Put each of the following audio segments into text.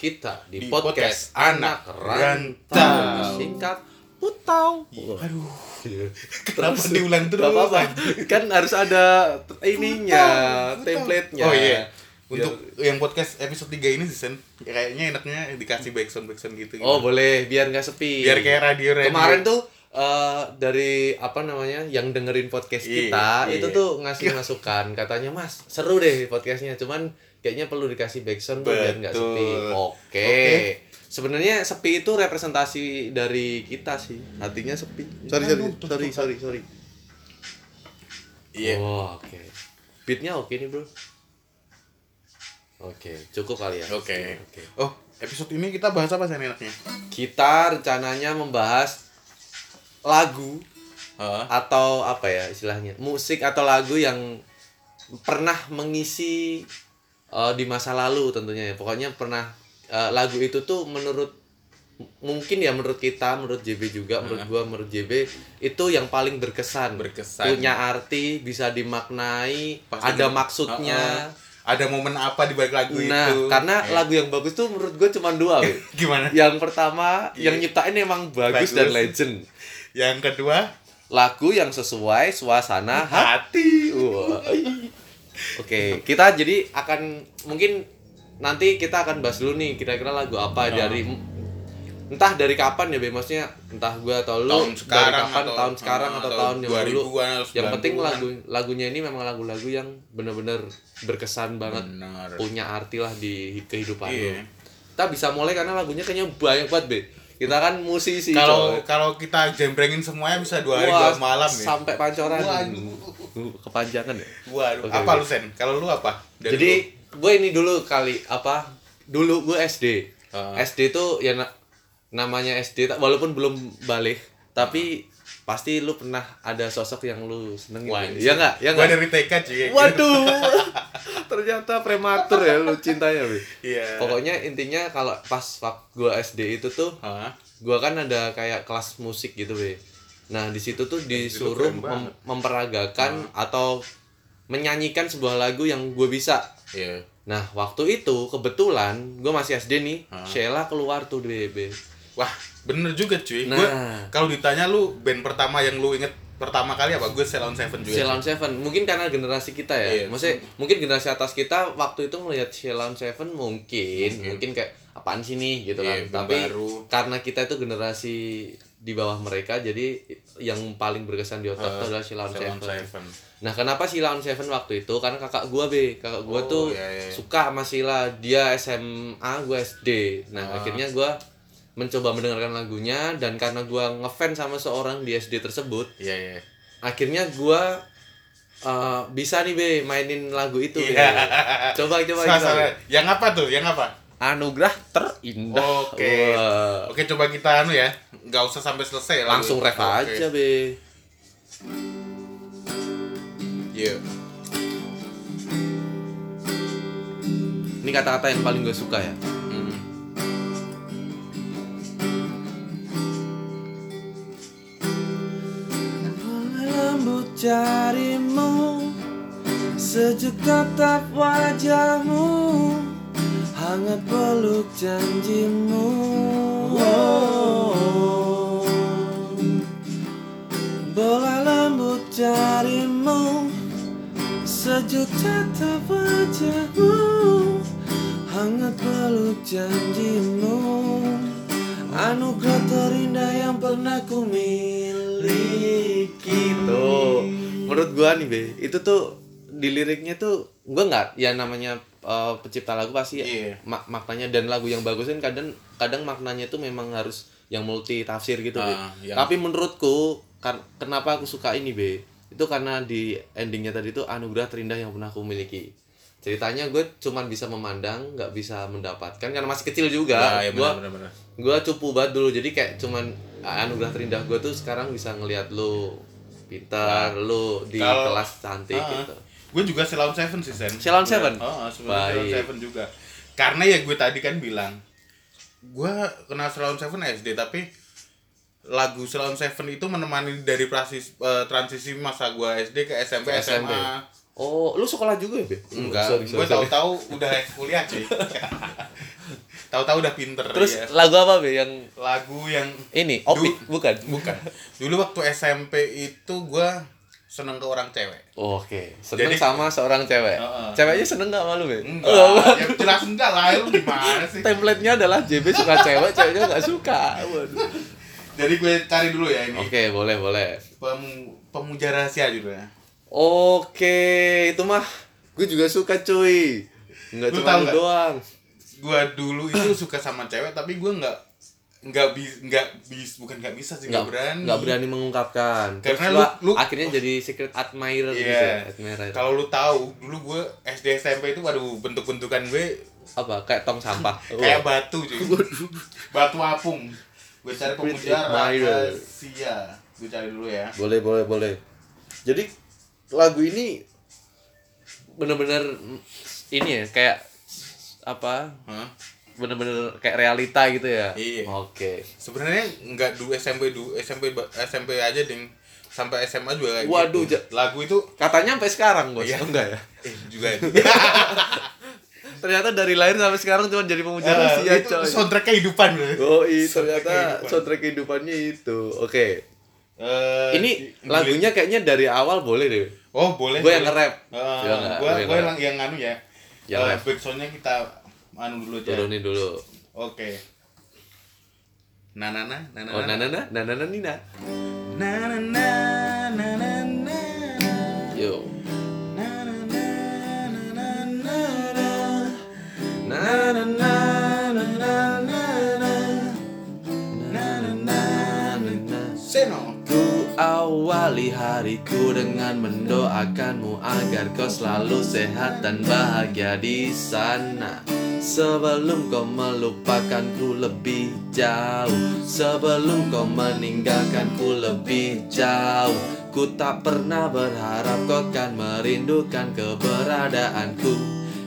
kita di, Di podcast, podcast Anak Rantau. Singkat Putau. Aduh, kenapa diulang terus? Gak apa-apa. Kan harus ada ininya, Putau, template-nya. Oh iya. Biar- Untuk yang podcast episode 3 ini Sen, ya kayaknya enaknya dikasih backsound backsound gitu. Oh, boleh biar nggak sepi. Biar kayak radio radio. Kemarin tuh eh, dari apa namanya yang dengerin podcast Iya, kita iya. itu tuh ngasih masukan katanya mas seru deh podcastnya cuman kayaknya perlu dikasih backsound tuh biar nggak sepi. Oke. Oke. sebenarnya sepi itu representasi dari kita sih. Hatinya sepi. Sorry sorry Aduh, sorry sorry sorry. Iya. oh, oke. Beatnya oke nih bro. Oke cukup kali ya. Oke. oke. Oh, episode ini kita bahas apa sih enaknya? kita rencananya membahas lagu Heeh. atau apa ya istilahnya? Musik atau lagu yang pernah mengisi eh, di masa lalu tentunya ya pokoknya pernah eh, lagu itu tuh menurut mungkin ya menurut kita menurut JB juga menurut gua menurut JB itu yang paling berkesan Berkesan. punya arti bisa dimaknai Pasti ada di- maksudnya Heeh. Ada momen apa di balik lagu nah itu? karena Eh, lagu yang bagus tuh menurut gue cuma dua gimana? yang pertama Iya. yang nyiptain emang bagus, Bagus. dan legend Yang kedua, lagu yang sesuai suasana hati. hati. Oke, kita jadi akan mungkin nanti kita akan bahas dulu nih kira-kira lagu apa Ya. dari entah dari kapan ya Be maksudnya entah gua atau lu Tahun dari sekarang kapan atau- tahun sekarang ah, atau, atau tahun yang dulu 2000-an atau yang penting 90-an. lagu lagunya ini memang lagu-lagu yang bener-bener berkesan banget Benar. punya arti lah di kehidupan lu Iya. kita bisa mulai karena lagunya kayaknya banyak banget Be kita kan musisi Kalau kalau kita jembrengin semuanya bisa dua hari Wah, dua malam ya. sampai pancoran Waduh. Uh, kepanjangan ya Waduh, Oke, apa oke. lu Sen? Kalau lu apa? Dari jadi gue ini dulu kali apa dulu gue SD Ah. SD tuh ya na- namanya SD walaupun belum balik tapi pasti lu pernah ada sosok yang lu seneng Wah, ya nggak ya Gua nggak dari TK cuy. waduh ternyata prematur ya lu cintanya Bi. Iya. pokoknya intinya kalau pas waktu gue SD itu tuh Hah? gua kan ada kayak kelas musik gitu be nah di situ tuh disuruh mem- memperagakan atau menyanyikan sebuah lagu yang gue bisa Iya. nah waktu itu kebetulan gue masih SD nih Hah? Sheila keluar tuh di BB Wah, bener juga cuy. Nah. Kalau ditanya lu band pertama yang lu inget pertama kali apa? Gue Ceylon Seven juga. Sheila on cuy. Seven mungkin karena generasi kita ya Iya. maksudnya mungkin generasi atas kita waktu itu melihat Sheila on Seven mungkin Mungkin. mungkin kayak apaan sih nih gitu kan Iya, band tapi baru. karena kita itu generasi di bawah mereka jadi yang paling berkesan di otak Eh, adalah Ceylon Seven Seven. Nah, kenapa Sheila on Seven waktu itu? Karena kakak gua be, kakak gua Oh, tuh iya, iya. suka sama Sheila. Dia SMA, gua SD. Nah, Ah. akhirnya gua mencoba mendengarkan lagunya dan karena gua ngefans sama seorang di SD tersebut, Iya, iya. akhirnya gua eh, bisa nih be mainin lagu itu be. Iya. Coba coba coba. salah. Yang apa tuh? Yang apa? Anugerah terindah. Oke. Oke, coba kita anu ya. Nggak usah sampai selesai lagu. Langsung ref Oke. aja be. Iya. Ini kata-kata yang paling gue suka ya. Hmm. Lembut jarimu Sejuk tatap wajahmu Hangat peluk janjimu. Bola lembut jarimu Sejuk tatap wajahmu. Hangat peluk janjimu. Anugerah terindah yang pernah ku miliki. Tuh Menurut gua nih Be Itu tuh Di liriknya tuh Gua nggak Ya namanya eh, Pencipta lagu pasti Iya. mak- Maknanya Dan lagu yang bagus kan kadang Kadang maknanya tuh memang harus Yang multi tafsir gitu Be Ah, yang- Tapi menurutku kan, Kenapa aku suka ini Be Itu karena di endingnya tadi tuh Anugerah terindah yang pernah ku miliki Ceritanya gue cuman bisa memandang, nggak bisa mendapatkan karena masih kecil juga. Ya, ya benar. gue cupu banget dulu jadi kayak cuman ah, anugerah terindah gue tuh sekarang bisa ngelihat lu pintar lu di Kalau- kelas cantik Ah, gitu Gue juga Ceylon Seven sih, Sen. Ceylon Seven? Oh, Baik. Seven juga. Karena ya gue tadi kan bilang, gue kenal Ceylon Seven SD, tapi lagu Selaun Seven itu menemani dari prasis, eh, transisi masa gua SD ke SMP, Ke SMP. SMA. Oh, lu sekolah juga ya, Be? Enggak, Sorry, gue sorry, sorry. tahu-tahu udah kuliah cuy. tahu-tahu udah pinter Terus ya. lagu apa, Be? Yang lagu yang ini, Opik, Du- bukan? bukan. Dulu waktu SMP itu gua seneng ke orang cewek. Oke, seneng Jadi- sama seorang cewek. Heeh. Ceweknya seneng gak malu, Be? Enggak, Oh, ya jelas enggak lah, lu gimana sih? Template-nya adalah JB suka cewek, ceweknya gak suka. Waduh. Jadi gue cari dulu ya ini. Oke, boleh, boleh. Pem- pemuja rahasia judulnya. Oke, itu mah gue juga suka cuy. Enggak cuma doang. Gua dulu itu suka sama cewek tapi gua nggak nggak bis nggak bis bukan nggak bisa sih nggak berani. nggak berani mengungkapkan. Karena lu, lu- lu- akhirnya jadi secret admirer gitu Iya. ya, admirer. Kalau lu tahu dulu gue SD SMP itu waduh bentuk-bentukan gue Apa? Kayak tong sampah. kayak batu cuy. batu apung. Gue cari pemuja admirer. rahasia. Gue cari dulu ya. Boleh, boleh, boleh. Jadi lagu ini bener-bener ini ya kayak apa? Hah? Bener-bener kayak realita gitu ya. Iya. Oke. Sebenarnya nggak dulu SMP dulu SMP SMP aja ding sampai SMA juga kayak Waduh, gitu. Lagu itu Katanya sampai sekarang, Bos. Iya. Oh, enggak ya? eh juga Ternyata dari lahir sampai sekarang cuma jadi pemuja Eh, rahasia, itu coy. soundtrack kehidupan. Oh, iya, Soundtrack ternyata kehidupan. soundtrack kehidupannya itu. Oke. Eh, Ini di- lagunya kayaknya dari awal boleh deh. Oh boleh. Gue yang nge-rap. Eh, Ya nggak? gua Lu yang yang, yang anu ya. Yang rap. backsoundnya kita anu dulu aja. Turunin dulu. Oke. Nanana, nanana. Oh, nanana, nanana nina. Nanana, nanana. Yo. Nanana. Nanana, nanana, awali hariku dengan mendoakanmu agar kau selalu sehat dan bahagia di sana. Sebelum kau melupakanku lebih jauh Sebelum kau meninggalkanku lebih jauh Ku tak pernah berharap kau kan merindukan keberadaanku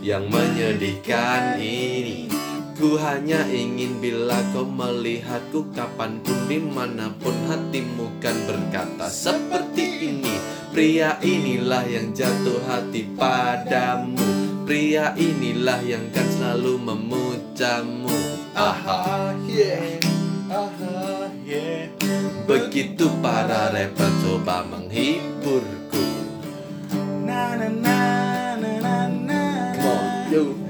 Yang menyedihkan ini Ku hanya ingin bila kau melihatku kapan pun di mana pun hatimu kan berkata seperti ini Pria inilah yang jatuh hati padamu Pria inilah yang kan selalu memujamu Aha, yeah. Aha, yeah. Begitu para rapper coba menghiburku Nanana, nanana. Come on, yo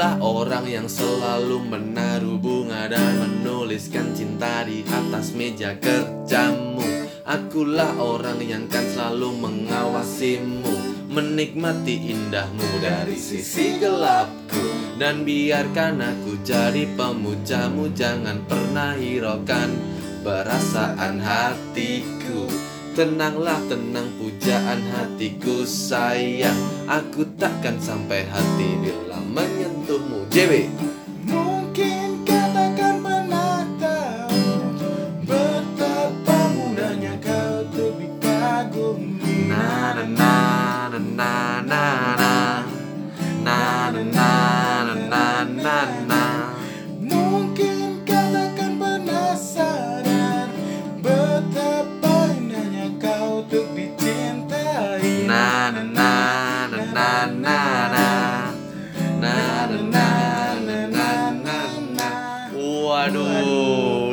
Akulah orang yang selalu menaruh bunga dan menuliskan cinta di atas meja kerjamu. Akulah orang yang kan selalu mengawasimu Menikmati indahmu dari sisi gelapku. Dan biarkan aku jadi pemujamu Jangan pernah hiraukan perasaan hatiku. Tenanglah tenang pujaan hatiku sayang. Aku takkan sampai hati bila menyentuhmu JB Mungkin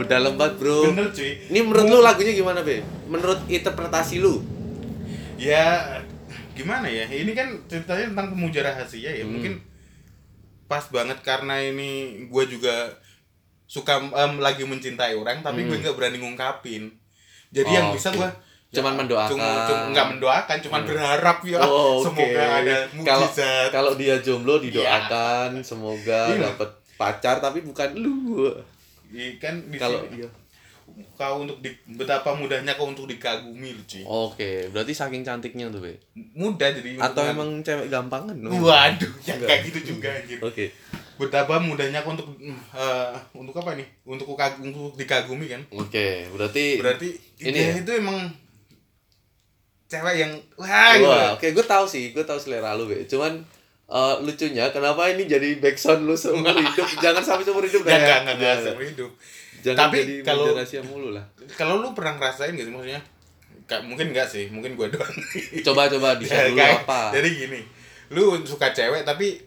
dalam banget bro Bener cuy Ini menurut lu lagunya gimana be? Menurut interpretasi lu? Ya gimana ya ini kan ceritanya tentang pemuja rahasia ya Hmm. mungkin pas banget karena ini gue juga suka em, lagi mencintai orang tapi gue Hmm. nggak berani ngungkapin jadi Oh, yang bisa gue Cuman mendoakan. cuma, cuma nggak mendoakan cuman Hmm. berharap ya Oh, oke. semoga ada Kalau mukjizat kalau dia jomblo didoakan semoga Iya. dapat pacar tapi bukan lu. Iya, kan di Kalau dia. kau untuk di, betapa mudahnya kau untuk dikagumi lu cuy Oke, berarti saking cantiknya tuh, Be. mudah jadi Atau untuk- emang cewek gampangan? waduh ya kayak gitu juga anjir Oke. betapa mudahnya kau untuk eh, untuk apa nih untuk kukag- untuk dikagumi kan Oke, berarti berarti Ini ya? itu emang cewek yang wah gitu. Wah, oke, gue tahu sih, gue tahu selera lu, be. Cuman eh, lucunya kenapa ini jadi backsound lu seumur hidup? Jangan sampai seumur hidup Enggak, dah enggak, ya. enggak, enggak, seumur hidup. Jangan Tapi jadi kalau- rahasia mulu lah. Kalau lu pernah ngerasain gak sih maksudnya? Kayak mungkin enggak sih, mungkin gua doang. Coba coba di share dulu Kayak- apa. Jadi gini, lu suka cewek tapi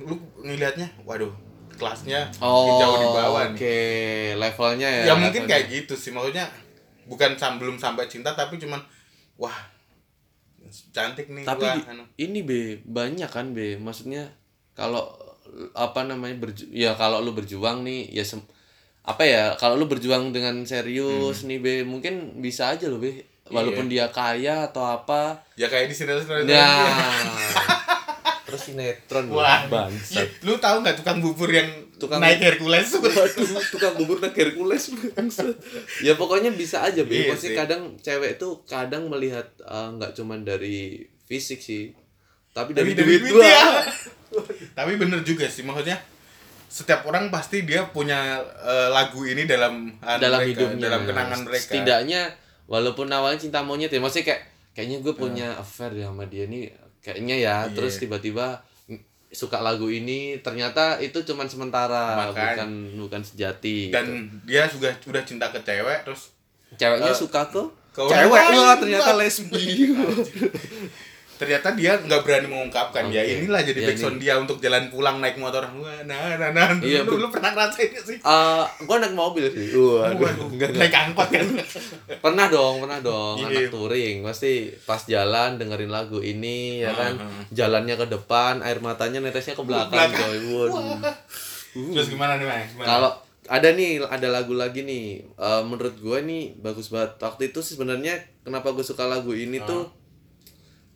lu ngelihatnya, waduh, kelasnya Oh, jauh di bawah Oke, nih. levelnya ya. Ya mungkin levelnya. kayak gitu sih, maksudnya bukan sam belum sampai cinta tapi cuman wah cantik nih Tapi di- anu. ini be banyak kan be, maksudnya kalau apa namanya berju ya kalau lu berjuang nih ya sem apa ya kalau lu berjuang dengan serius Hmm. nih be mungkin bisa aja lo be Iya. walaupun dia kaya atau apa ya kayak di sinetron Nah, terus sinetron Wah, bangsat. Ih, lu tahu nggak tukang bubur yang Tukang- naik Hercules? Waduh, tukang bubur nak Hercules. Ya pokoknya bisa aja, Be. Iya sih. kadang cewek tuh kadang melihat eh, nggak cuman dari fisik sih, tapi dari, Dari- duit, duit, gua. ya. Tapi bener juga sih, maksudnya setiap orang pasti dia punya eh, lagu ini dalam anu dalam mereka, hidupnya. dalam kenangan mereka. Setidaknya walaupun awalnya cinta monyet ya, maksudnya kayak kayaknya gue punya affair ya sama dia nih kayaknya ya, Iya. terus tiba-tiba suka lagu ini ternyata itu cuman sementara Makanya. bukan bukan sejati dan gitu. dia sudah sudah cinta ke cewek terus ceweknya eh, suka ke cewek ternyata lesbi ternyata dia nggak berani mengungkapkan ya Oke. inilah jadi Ya, backsound dia untuk jalan pulang naik motor Wah, nah nah nah Iya, lu, lu pernah ngerasain gak sih Eh, gua naik mobil sih. Enggak. naik angkot kan Pernah dong, pernah dong. Iya. Anak touring pasti pas jalan dengerin lagu ini ya kan. Ah, ah. Jalannya ke depan, air matanya netesnya ke belakang, belakang. coy. Waduh. terus gimana nih? Kalau ada nih, ada lagu lagi nih. Eh, menurut gue nih bagus banget. Waktu itu sih sebenarnya kenapa gue suka lagu ini Ah. tuh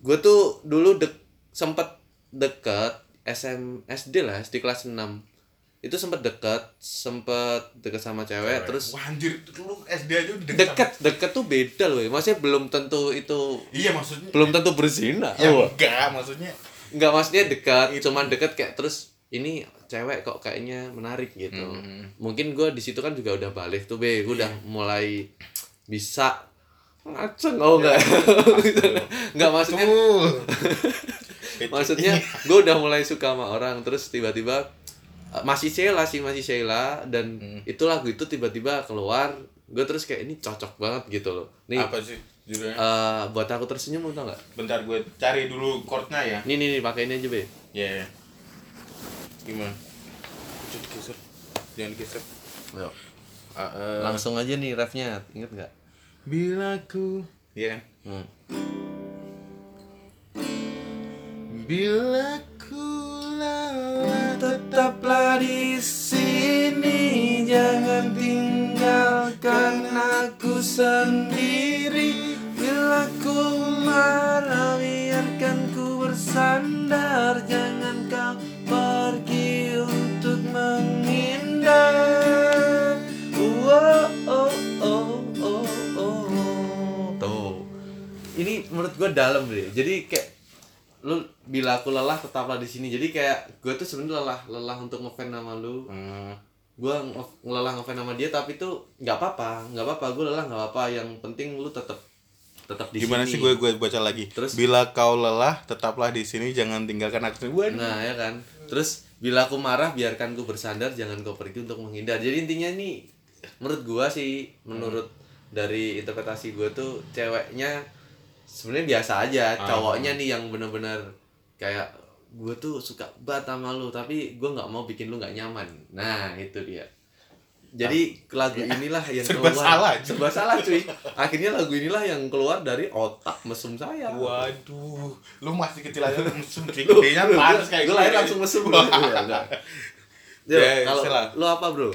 gue tuh dulu dek sempet deket SM SD lah, SD kelas 6 itu sempet deket, sempet deket sama cewek, terus Wah, anjir lu SD aja udah deket deket deket tuh beda loh, ya. maksudnya belum tentu itu sama- iya maksudnya belum tentu berzina. ya Wah. enggak maksudnya Enggak maksudnya dekat, Itu. cuman deket kayak terus ini cewek kok kayaknya menarik gitu. Hmm. Mungkin gue di situ kan juga udah balik tuh be, gue udah mulai bisa ngaceng oh enggak enggak maksudnya maksudnya gue udah mulai suka sama orang terus tiba-tiba uh, masih Sheila sih masih Sheila dan Hmm. itu lagu itu tiba-tiba keluar gue terus kayak ini cocok banget gitu loh. Nih apa sih judulnya? eh, buat aku tersenyum tau nggak? Bentar gue cari dulu chordnya ya. Nih nih nih pakai ini aja be. Ya ya. gimana? Cut, geser. Jangan geser. Ah, eh, langsung aja nih refnya inget nggak bila ku ya kan hmm. bila ku lelah tetaplah di sini jangan tinggalkan aku sendiri bila ku marah biarkan ku bersandar jangan gue dalam deh. Jadi kayak lu bila aku lelah tetaplah di sini. Jadi kayak gue tuh sebenarnya lelah lelah untuk ngefans sama lu. Hmm, gue ngelelah ngefans sama dia tapi tuh nggak apa-apa. Nggak apa-apa gue lelah nggak apa-apa. Yang penting lu tetap tetap di gimana sini. sih gue gue baca lagi? Terus? bila kau lelah tetaplah di sini. Jangan tinggalkan aku. Waduh. nah ya kan? Terus bila aku marah biarkan ku bersandar. Jangan kau pergi untuk menghindar. Jadi intinya nih menurut gua sih menurut dari interpretasi gue tuh ceweknya sebenarnya biasa aja. Ah. cowoknya nih yang bener-bener kayak gue tuh suka banget sama lu tapi gue nggak mau bikin lu nggak nyaman. Nah itu dia. Jadi lagu inilah yang Serba keluar. salah, serba salah cuy. Akhirnya lagu inilah yang keluar dari otak mesum saya. Waduh lu masih kecil aja mesum cuy. Gedenya panas kayak gue lahir langsung mesum. Iya, enggak. Yo, Ya, kalau lu apa bro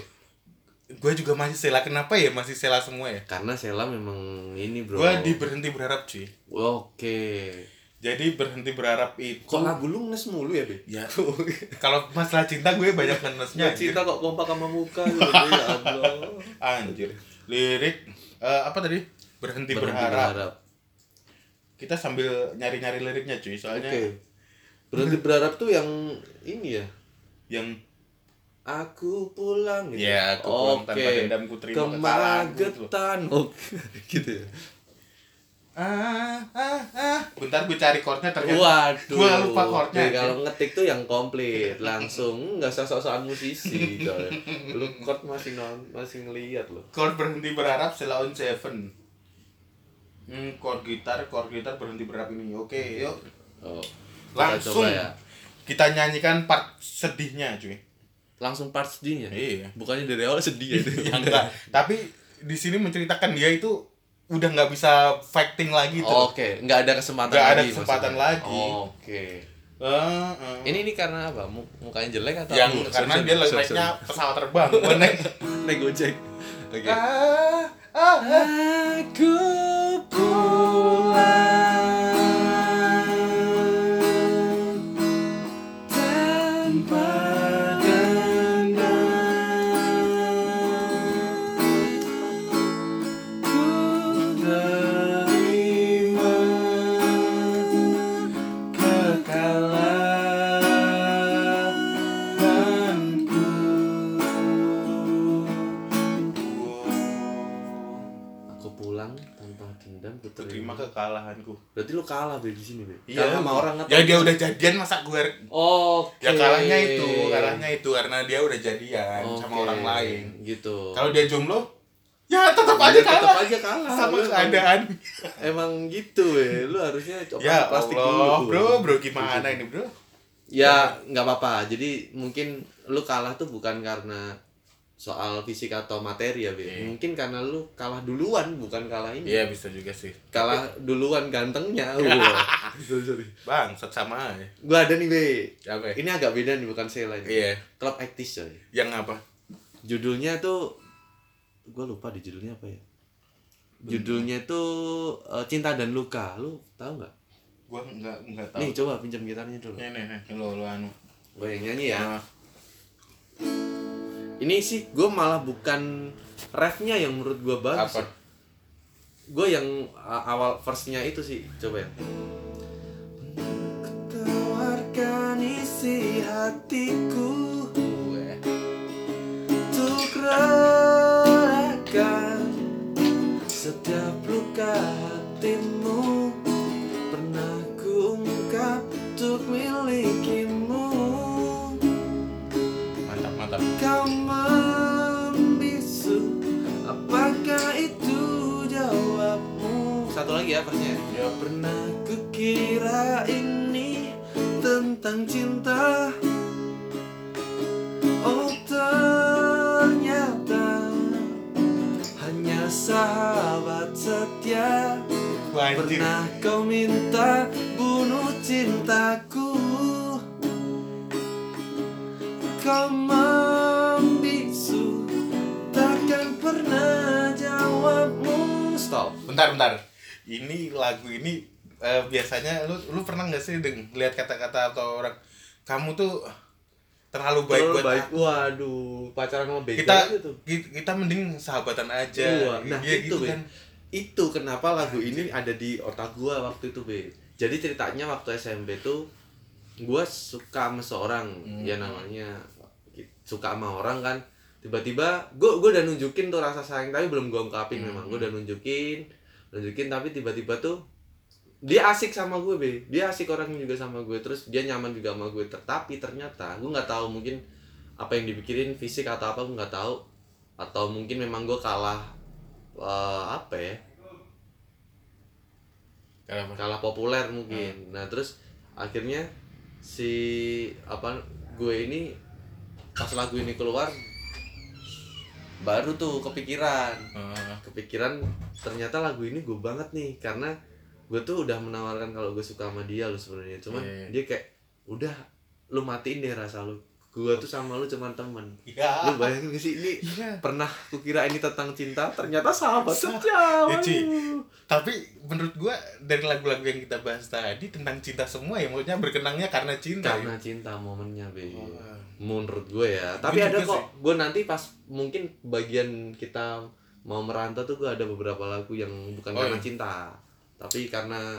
gue juga masih sela. Kenapa ya masih sela semua ya? Karena Sela memang ini bro. Gue di berhenti berharap cuy. Oke. Jadi berhenti berharap itu kok lagu lu nges mulu ya be ya. Kalau masalah cinta gue banyak ngenesnya Nggak cinta kok kompak sama muka gitu ya Allah. Anjir. Lirik eh, apa tadi? Berhenti, Berhenti berharap. berharap. Kita sambil nyari nyari liriknya cuy. Oke. Soalnya berhenti berharap tuh yang ini ya? Yang aku pulang gitu Ya, aku pulang tanpa dendam, ku terima gitu. Magetan oke gitu ya ah ah ah bentar gue cari chordnya ternyata Waduh. Gua lupa chordnya. Nih, kalau ngetik tuh yang komplit, langsung nggak usah sok-sokan musisi. Lu chord masih non, masih ngeliat loh. chord berhenti berharap Sheila on Seven hmm, chord gitar chord gitar berhenti berharap ini oke yuk Oh. langsung coba ya. kita nyanyikan part sedihnya cuy Langsung part sedihnya. Iya. Bukannya dari awal sedih ya enggak tapi di sini menceritakan dia itu udah nggak bisa fighting lagi tuh Oke, nggak ada kesempatan Nggak ada lagi. kesempatan maksudnya. lagi. Oke. Eh, eh. Ini ini karena apa? Mu- Mukanya jelek atau yang karena sorry, dia lagi sorry, naiknya pesawat terbang naik naik gojek. Oke. ah, ah, ah. Aku pulang Berarti lu kalah be di sini be. iya Kalah sama orang ya dia udah jadian masa gue Oke. ya kalahnya itu kalahnya itu karena dia udah jadian sama Oke, orang lain Gitu. kalau dia jomblo ya tetap Ya, aja tetap kalah aja kalah. sama Lu emang- keadaan Emang gitu we. Lu harusnya coba ya plastik Allah dulu. bro bro gimana ini bro Ya nggak apa-apa. Jadi mungkin lu kalah tuh bukan karena soal fisik atau materi ya, Be. Iya. Mungkin karena lu kalah duluan, bukan kalah ini. iya bisa juga sih Kalah duluan gantengnya. Bang sama aja Gua ada nih, Be. apa ya? Ini agak beda nih, bukan ini. iya Club Actis coy. yang apa Judulnya tuh gua lupa di judulnya apa ya. Judulnya tuh eh, Cinta dan Luka. Lu tahu nggak? gua nggak nggak tahu Nih, coba pinjam gitarnya dulu. nih nih nih lo lo anu Gue yang nyanyi ya. Ah, Ini sih gue malah bukan refnya yang menurut gue bagus. apa Gue yang awal verse-nya itu sih, coba ya. Tawarkan isi hatiku gue Untuk redakan Setiap luka hatimu lagi ya persnya ya? Pernah kukira ini tentang cinta. Oh ternyata Hanya sahabat setia. Wah, anjir Pernah kau minta bunuh cintaku? Kau membisu Takkan pernah jawabmu. Stop. Bentar bentar ini lagu ini eh, biasanya lu lu pernah nggak sih deng lihat kata-kata atau orang kamu tuh terlalu baik Terlalu buat baik. aku. Waduh Pacaran sama begal kita gitu ki- kita mending sahabatan aja Iya, nah Iya, itu gitu kan Itu kenapa lagu ini ada di otak gua waktu itu Be Jadi ceritanya waktu SMP tuh Gua suka sama seorang Hmm. Ya namanya Suka sama orang kan Tiba-tiba gua gua udah nunjukin tuh rasa sayang Tapi belum gua ungkapin Hmm. memang Gua udah nunjukin Nunjukin tapi tiba-tiba tuh dia asik sama gue be. Dia asik orangnya juga sama gue terus dia nyaman juga sama gue. Tetapi ternyata gue nggak tahu mungkin apa yang dipikirin fisik atau apa gue nggak tahu. Atau mungkin memang gue kalah eh, apa ya? Kenapa kalah populer mungkin. Nah terus akhirnya si apa gue ini pas lagu ini keluar baru tuh kepikiran Eh, kepikiran ternyata lagu ini gue banget nih karena gue tuh udah menawarkan kalau gue suka sama dia lo sebenarnya cuman Iya, iya. dia kayak udah lu matiin deh rasa lu gue tuh sama lu cuman temen ya lu bayangin gak sih ini Iya. pernah kukira ini tentang cinta ternyata sahabat Sa- setia Ya, tapi menurut gua dari lagu-lagu yang kita bahas tadi tentang cinta semua ya maksudnya berkenangnya karena cinta karena ya? cinta momennya be Wah. Menurut gue ya. Tapi Gue ada kok gue nanti pas mungkin bagian kita mau merantau tuh gue ada beberapa lagu yang bukan Oh, karena iya. cinta tapi karena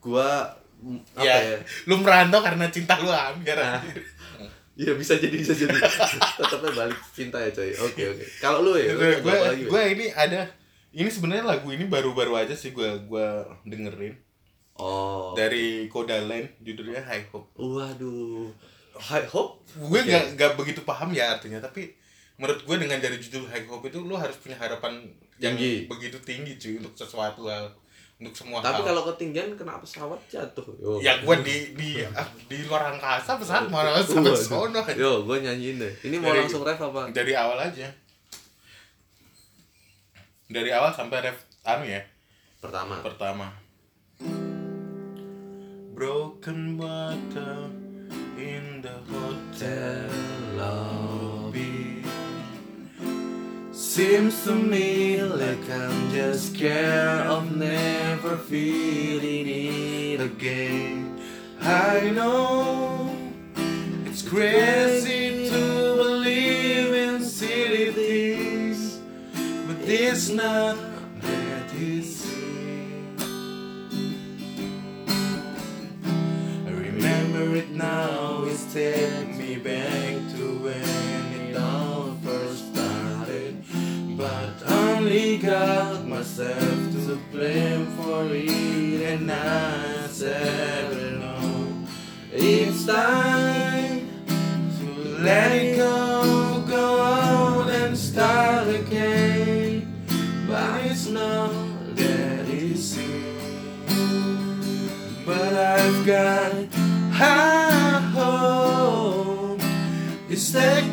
gue apa Ya, ya? Lu merantau karena cinta lu ambiar Nah. ya bisa jadi bisa jadi. Tetapnya balik cinta ya coy. Oke oke. Kalau lu ya gue lagi, gue ini ada ini sebenarnya lagu ini baru-baru aja sih gua gua dengerin. Oh. Dari Kodaline judulnya High Hope. Waduh high hope? Gue nggak nggak begitu paham ya artinya tapi menurut gue dengan dari judul High Hope itu lo harus punya harapan yang Tinggi. begitu tinggi cuy untuk sesuatu hal untuk semua tapi hal. kalau ketinggian kena pesawat jatuh. Yo. Ya gue di di ah, di luar angkasa pesawat mana sampai sono yo gue nyanyiin deh. Ini mau Dari- langsung ref apa? dari awal aja. Dari awal sampai ref anu ya? Pertama. Pertama. Broken water in the hotel lobby Seems to me like I'm just scared of never feeling it again. I know it's crazy to believe in silly things, but it's not that easy. I remember it now, take me back to when it all first started. But only got myself to blame for it, and I said no. It's time to let it go, go out and start again. But it's not that easy. But I've got high. It's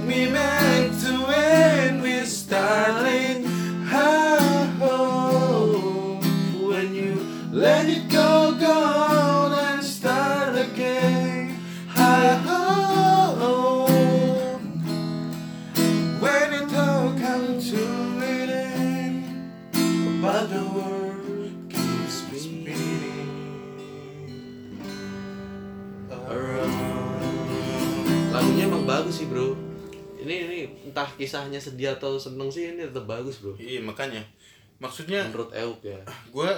entah kisahnya sedih atau seneng sih ini tetap bagus bro Iya makanya, maksudnya menurut Euk ya gue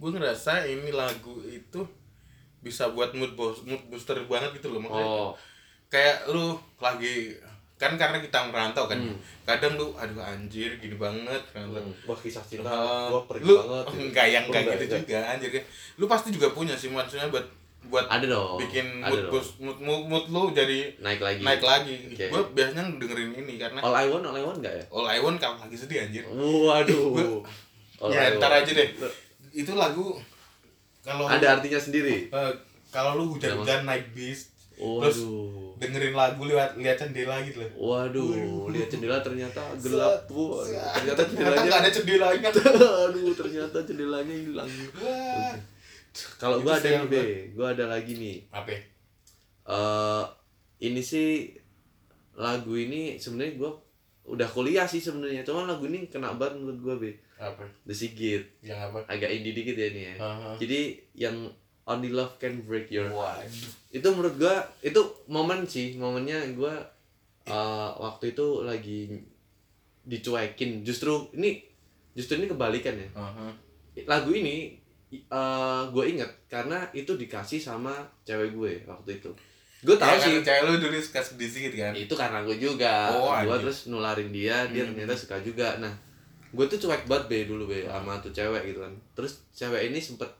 gue ngerasa ini lagu itu bisa buat mood boost, mood booster banget gitu loh maksudnya. oh Kayak lu lagi kan karena kita merantau kan, Hmm. kadang lu aduh anjir gini banget kan. hmm. wah kisah cinta Uh, gua pergi lu banget gitu. enggak yang Oh, enggak gitu juga anjir lu pasti juga punya sih maksudnya buat buat ada dong bikin ada mood dong. boost mood, mood, mood lu jadi naik lagi. naik lagi. Oke. gue biasanya dengerin ini karena all I want all I want enggak ya? All I Want kalau lagi sedih anjir. Waduh. All I ya ntar Want. aja deh. Itu lagu kalau ada artinya sendiri? Eh, kalau lu hujan-hujan naik bis terus waduh. dengerin lagu lewat lihat jendela gitu loh. Waduh lihat jendela ternyata gelap bu ternyata ternyata jendelanya nggak ada jendelanya. Aduh ternyata jendelanya hilang. Wah. Kalau gua ada nih be. Gua ada lagi nih. Apa? Ya? eh ini sih lagu ini sebenarnya gua udah kuliah sih sebenarnya. Cuman lagu ini kena banget menurut gua be. Apa? The Sigit. Yang apa? Agak indie dikit ya ini ya. Aha. jadi yang Only Love Can Break Your Heart. Itu menurut gua itu momen sih momennya gua eh, waktu itu lagi dicuekin. Justru ini justru ini kebalikan ya. Aha. lagu ini eh gue inget karena itu dikasih sama cewek gue waktu itu. Gue tahu Ya, sih. cewek lu dulu suka sedih sedikit kan? Itu karena gue juga. Oh, gue terus nularin dia dia Hmm. ternyata suka juga. Nah gue tuh cuek banget be dulu be sama tuh cewek gitu kan. Terus cewek ini sempet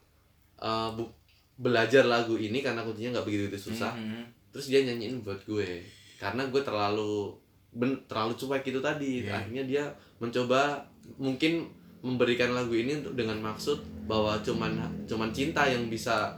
eh, bu- belajar lagu ini karena kuncinya nggak begitu susah. Mhm. terus dia nyanyiin buat gue. Karena gue terlalu ben, terlalu cuek itu tadi. Iya. akhirnya dia mencoba mungkin memberikan lagu ini untuk dengan maksud bahwa cuman cuman cinta yang bisa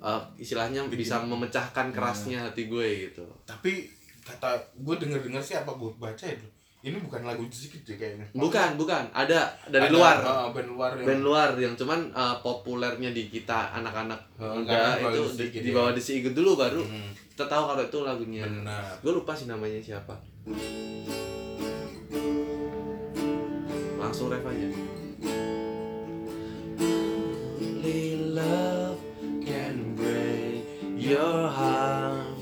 uh, istilahnya Bikin- bisa memecahkan kerasnya hati gue gitu. Tapi kata gue denger denger sih apa gue baca itu ini bukan lagu sedikit ya kayaknya. Bukan bukan. Ada dari Ada, luar. ah, band luar yang band luar yang cuman uh, populernya di kita anak-anak karena itu di, Sigit di ya. Sigit dulu baru Hmm, kita tahu kalau itu lagunya. Benar. Gue lupa sih namanya siapa langsung ref aja Only love can break your heart.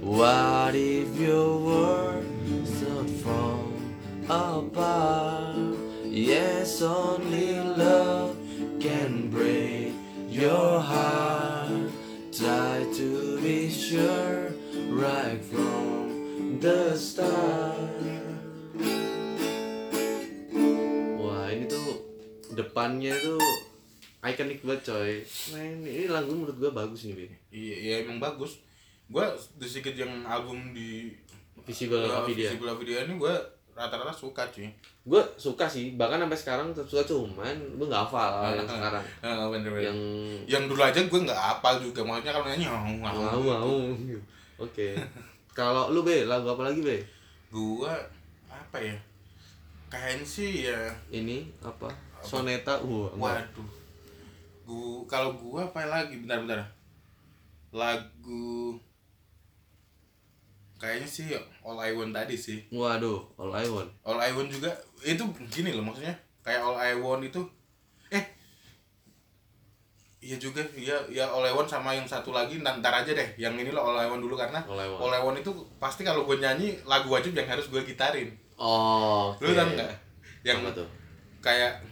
What if your world should fall apart? Yes, only love can break your heart. Try to be sure right from the start depannya itu ikonik banget coy. Main ini lagu menurut gua bagus nih iya iya emang bagus. Gua sedikit yang album di visible uh, video. Visible Video ini gua rata-rata suka cuy. Gue suka sih bahkan sampai sekarang tetap suka cuman gue nggak hafal yang sekarang. Heeh, bener bener. Yang yang dulu aja gue nggak hafal juga maksudnya kalau nyanyi oh, mau mau oke. Kalau lu be lagu apa lagi be? Gua apa ya? Kayaknya sih ya. Ini apa soneta uh waduh. Gua kalau gua apa lagi? Bentar-bentar lagu kayaknya sih All I Want tadi sih. Waduh all I want. All I Want juga itu gini loh maksudnya. Kayak All I Want itu eh iya juga iya ya All I Want sama yang satu lagi ntar, ntar aja deh. Yang ini loh All I Want dulu karena All I Want. All I Want itu pasti kalau gue nyanyi lagu wajib yang harus gue gitarin. Oh lu tau nggak? Yang Apa tuh? kayak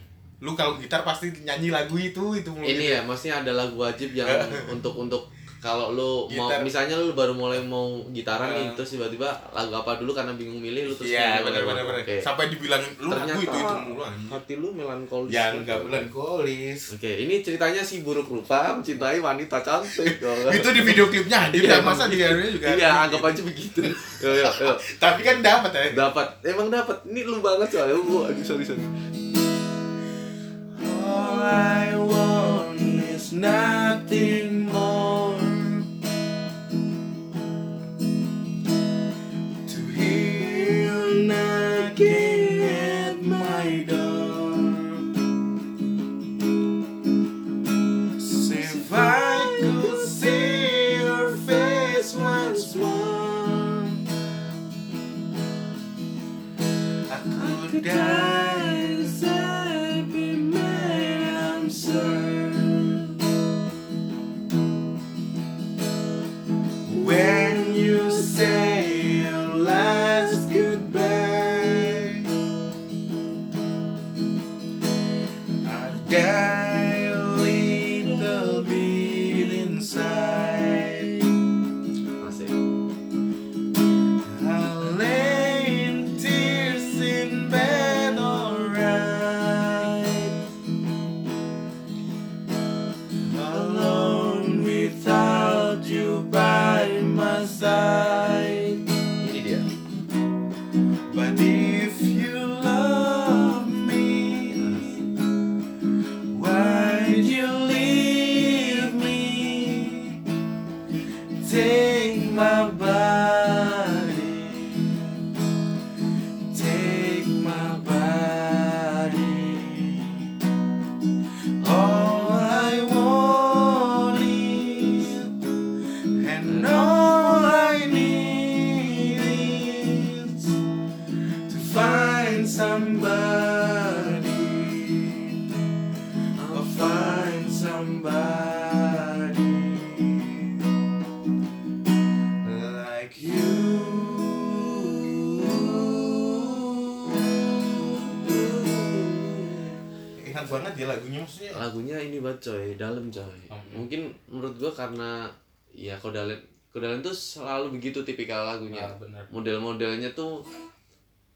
lu kalau gitar pasti nyanyi lagu itu itu mulu ini gitu. ya maksudnya ada lagu wajib yang untuk untuk kalau lu mau Gitar. misalnya lu baru mulai mau gitaran nih Eh. terus tiba-tiba lagu apa dulu karena bingung milih lu terus iya I benar Want. benar Oke. sampai dibilang lu lagu ternyata itu itu mulu hati lu melankolis ya enggak melankolis Oke, ini ceritanya si buruk rupa mencintai wanita cantik. itu di video klipnya ada Iya, masa di anunya juga Iya, anggap aja begitu. Yo, yo, yo. tapi kan dapat ya Dapat, emang dapat. Ini lu banget soalnya. Gua aduh sorry sorry. Nothing lagunya ini banget coy, dalam coy. Hmm. Mungkin menurut gua karena ya Kodalen Kodalen tuh selalu begitu tipikal lagunya. Ah. Model-modelnya tuh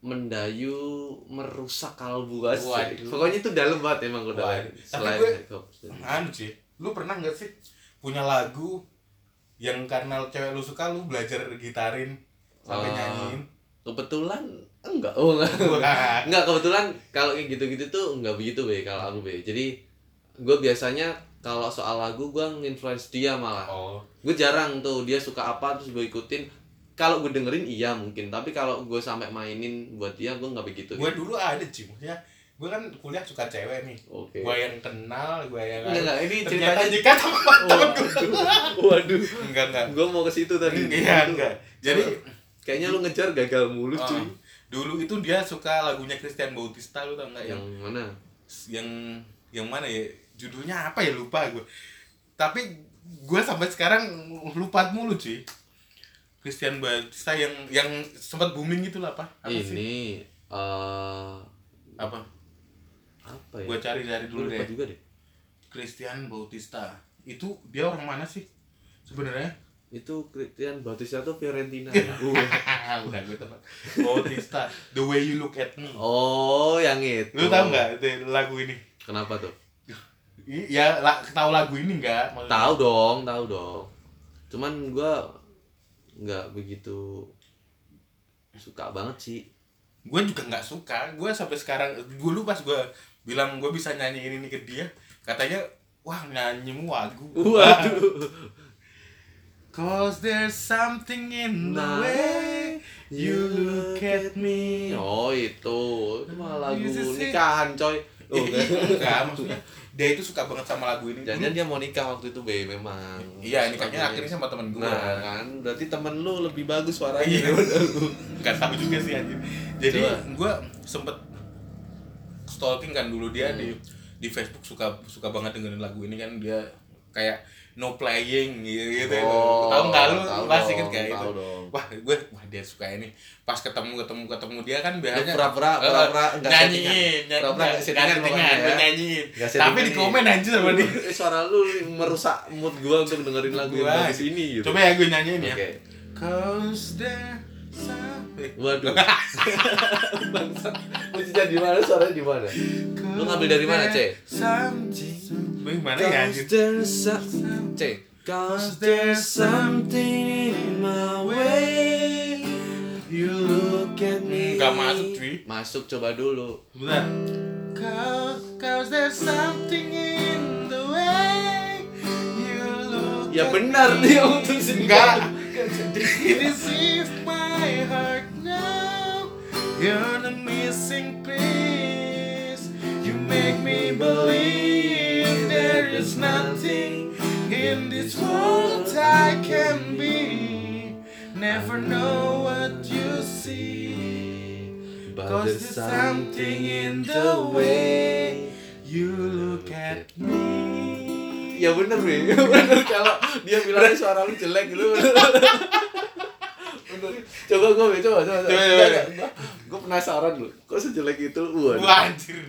mendayu, merusak kalbu. Waduh. Pokoknya itu dalam banget emang Kodalen. Waduh. Selain gue-. Anu sih, lu pernah nggak sih punya lagu yang karena cewek lu suka lu belajar gitarin sampai Ah. nyanyiin? Kebetulan enggak. Oh enggak. Enggak kebetulan kalau kayak gitu-gitu tuh enggak begitu be kalau aku be. Jadi gue biasanya kalau soal lagu gue nginfluence dia malah. Oh, Gue jarang tuh dia suka apa terus gue ikutin. Kalau gue dengerin iya mungkin, tapi kalau gue sampai mainin buat dia gue nggak begitu. gue dulu ada sih, maksudnya gue kan kuliah suka cewek nih. Oke. Gue yang kenal, gue yang Enggak, enggak, ini ternyata ceritanya- jika teman teman gue. Waduh. Enggak enggak. Gue mau ke situ tadi. Iya enggak. Jadi kayaknya lu ngejar gagal mulu oh, cuy. dulu itu dia suka lagunya Christian Bautista lu tau nggak Yang yang mana? yang yang mana ya judulnya apa ya lupa gue tapi gue sampai sekarang lupa mulu cuy Christian Bautista yang yang sempat booming gitu lah apa apa sih ini eh apa apa ya? gue cari cari dulu lupa deh juga deh. Christian Bautista itu dia orang mana sih sebenarnya Itu Christian Bautista tuh Fiorentina. Uh. udah gue tepat Bautista The Way You Look at Me Oh, yang itu. lu tau nggak lagu ini Kenapa tuh? I- Ya, la, tahu lagu ini enggak? Maksudnya? Tahu dong, tahu dong. Cuman gua nggak begitu suka banget sih. gue juga nggak suka gue sampai sekarang dulu pas gue bilang gue bisa nyanyiin ini ke dia katanya wah nyanyimu lagu Waduh. cause there's something in the Nah, way you look at me Oh itu, itu mah lagu nikahan coy. Oh, enggak maksudnya dia itu suka banget sama lagu ini. Jangan dia mau nikah waktu itu be memang. iya nikahnya akhirnya sama temen gue Nah kan, berarti temen lu lebih bagus suaranya. Iya. nggak tahu juga sih anjir jadi gue sempet stalking kan dulu dia Hmm. di di Facebook suka suka banget dengerin lagu ini kan. Dia kayak no playing gitu gitu. Oh, tahu nggak lu? tahu pasti kan kayak itu. dong. wah gue wah dia suka ini. Pas ketemu ketemu ketemu dia kan biasanya pura-pura- eh, pura-pura nggak nyanyiin Pura-pura nggak settingan gue ya. nyanyiin. Tapi di komen anjir sama dia. Eh, Suara lu merusak mood gua untuk dengerin lagu yang bagus ini gitu. coba ya gue nyanyiin ya. Cause there something Waduh. Bangsat. Mesti jadi mana suaranya di mana? Lu ngambil dari mana, Ce? Bagaimana ya anjir? C. Cause there's something in my way. You look at me. Nggak masuk, cuy. Masuk coba dulu. Bentar. Cause, cause there's something in the way you look Ya at benar me. dia untuk sini. Enggak. It is You're the missing piece You make me believe there is nothing in this world I can be Never know what you see But there's something in the way. you look at me Ya bener nih, bener kalau dia bilangnya suara lu jelek gitu. Coba gue, coba, coba, coba. Coba, coba. Gue penasaran lu, kok sejelek itu? Waduh. Wah anjir.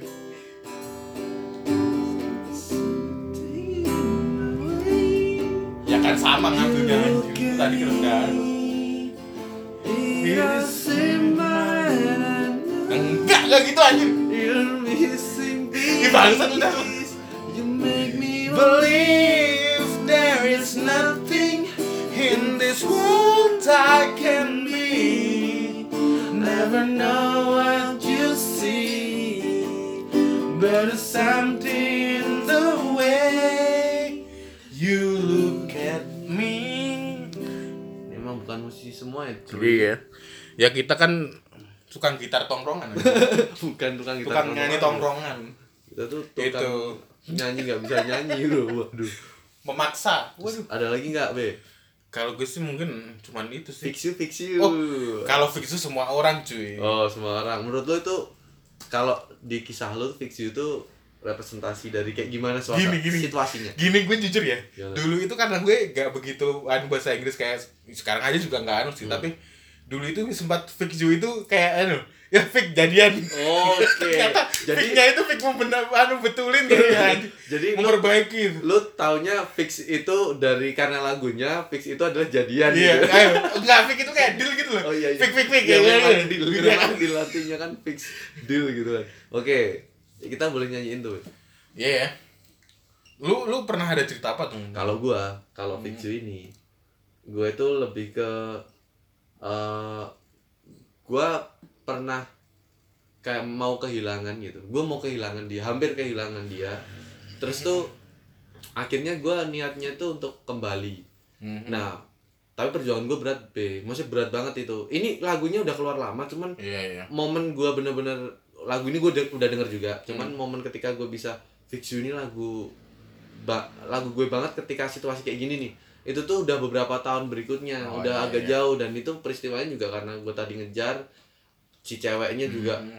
Ya kan sama ngambilnya anjir. Tadi kerendahan. Enggak, enggak gitu anjir. Ih bangsat udah You make me Believe there is nothing in this world I can be Never know what you see But there's something in the way You look at me Emang bukan musisi semua ya? cuy. Iya Ya kita kan tukang gitar tongkrongan bukan tukang gitar Tukang nyanyi tongkrongan Kita tuh tukang Itu. nyanyi nggak bisa nyanyi loh. Waduh. Memaksa Waduh Ada lagi nggak, Be? Kalau gue sih mungkin cuman itu sih Fix you, fix you. Oh, Kalau fix itu semua orang cuy Oh, semua orang. Menurut lo itu kalau di kisah lo fix you itu representasi dari kayak gimana suasana Gini, gini. situasinya? Gini gue jujur ya, Gimana? dulu itu karena gue gak begitu anu bahasa Inggris kayak sekarang aja juga gak anu Hmm. sih, tapi dulu itu sempat fix you itu kayak anu ya fix jadian. Oke. Ternyata Jadi- fixnya itu fix mau bener anu betulin gitu ya. Jadi lu- memperbaiki. Lu taunya fix itu dari karena lagunya fix itu adalah jadian Iya, gitu. ayo, enggak fix itu kayak deal gitu loh. Oh iya, iya. Fix fix fix Ya, ya, ya, deal, Iya. memang deal artinya kan fix deal gitu kan. Oke, kita boleh nyanyiin tuh. Iya ya. Lu lu pernah ada cerita apa tuh? Kalau gua, kalau fix you ini, gua itu lebih ke eh gua pernah kayak mau kehilangan gitu. Gua mau kehilangan dia, hampir kehilangan dia. Terus tuh akhirnya gua niatnya tuh untuk kembali. Mhm. Nah, tapi perjuangan gue berat B, maksudnya berat banget itu. Ini lagunya udah keluar lama, cuman Iya iya. momen gue bener-bener lagu ini gue udah denger juga cuman Hmm. momen ketika gue bisa fix you ini lagu ba lagu gue banget ketika situasi kayak gini nih itu tuh udah beberapa tahun berikutnya Oh, udah iya, agak iya. jauh dan itu peristiwanya juga karena gue tadi ngejar si ceweknya juga Hmm.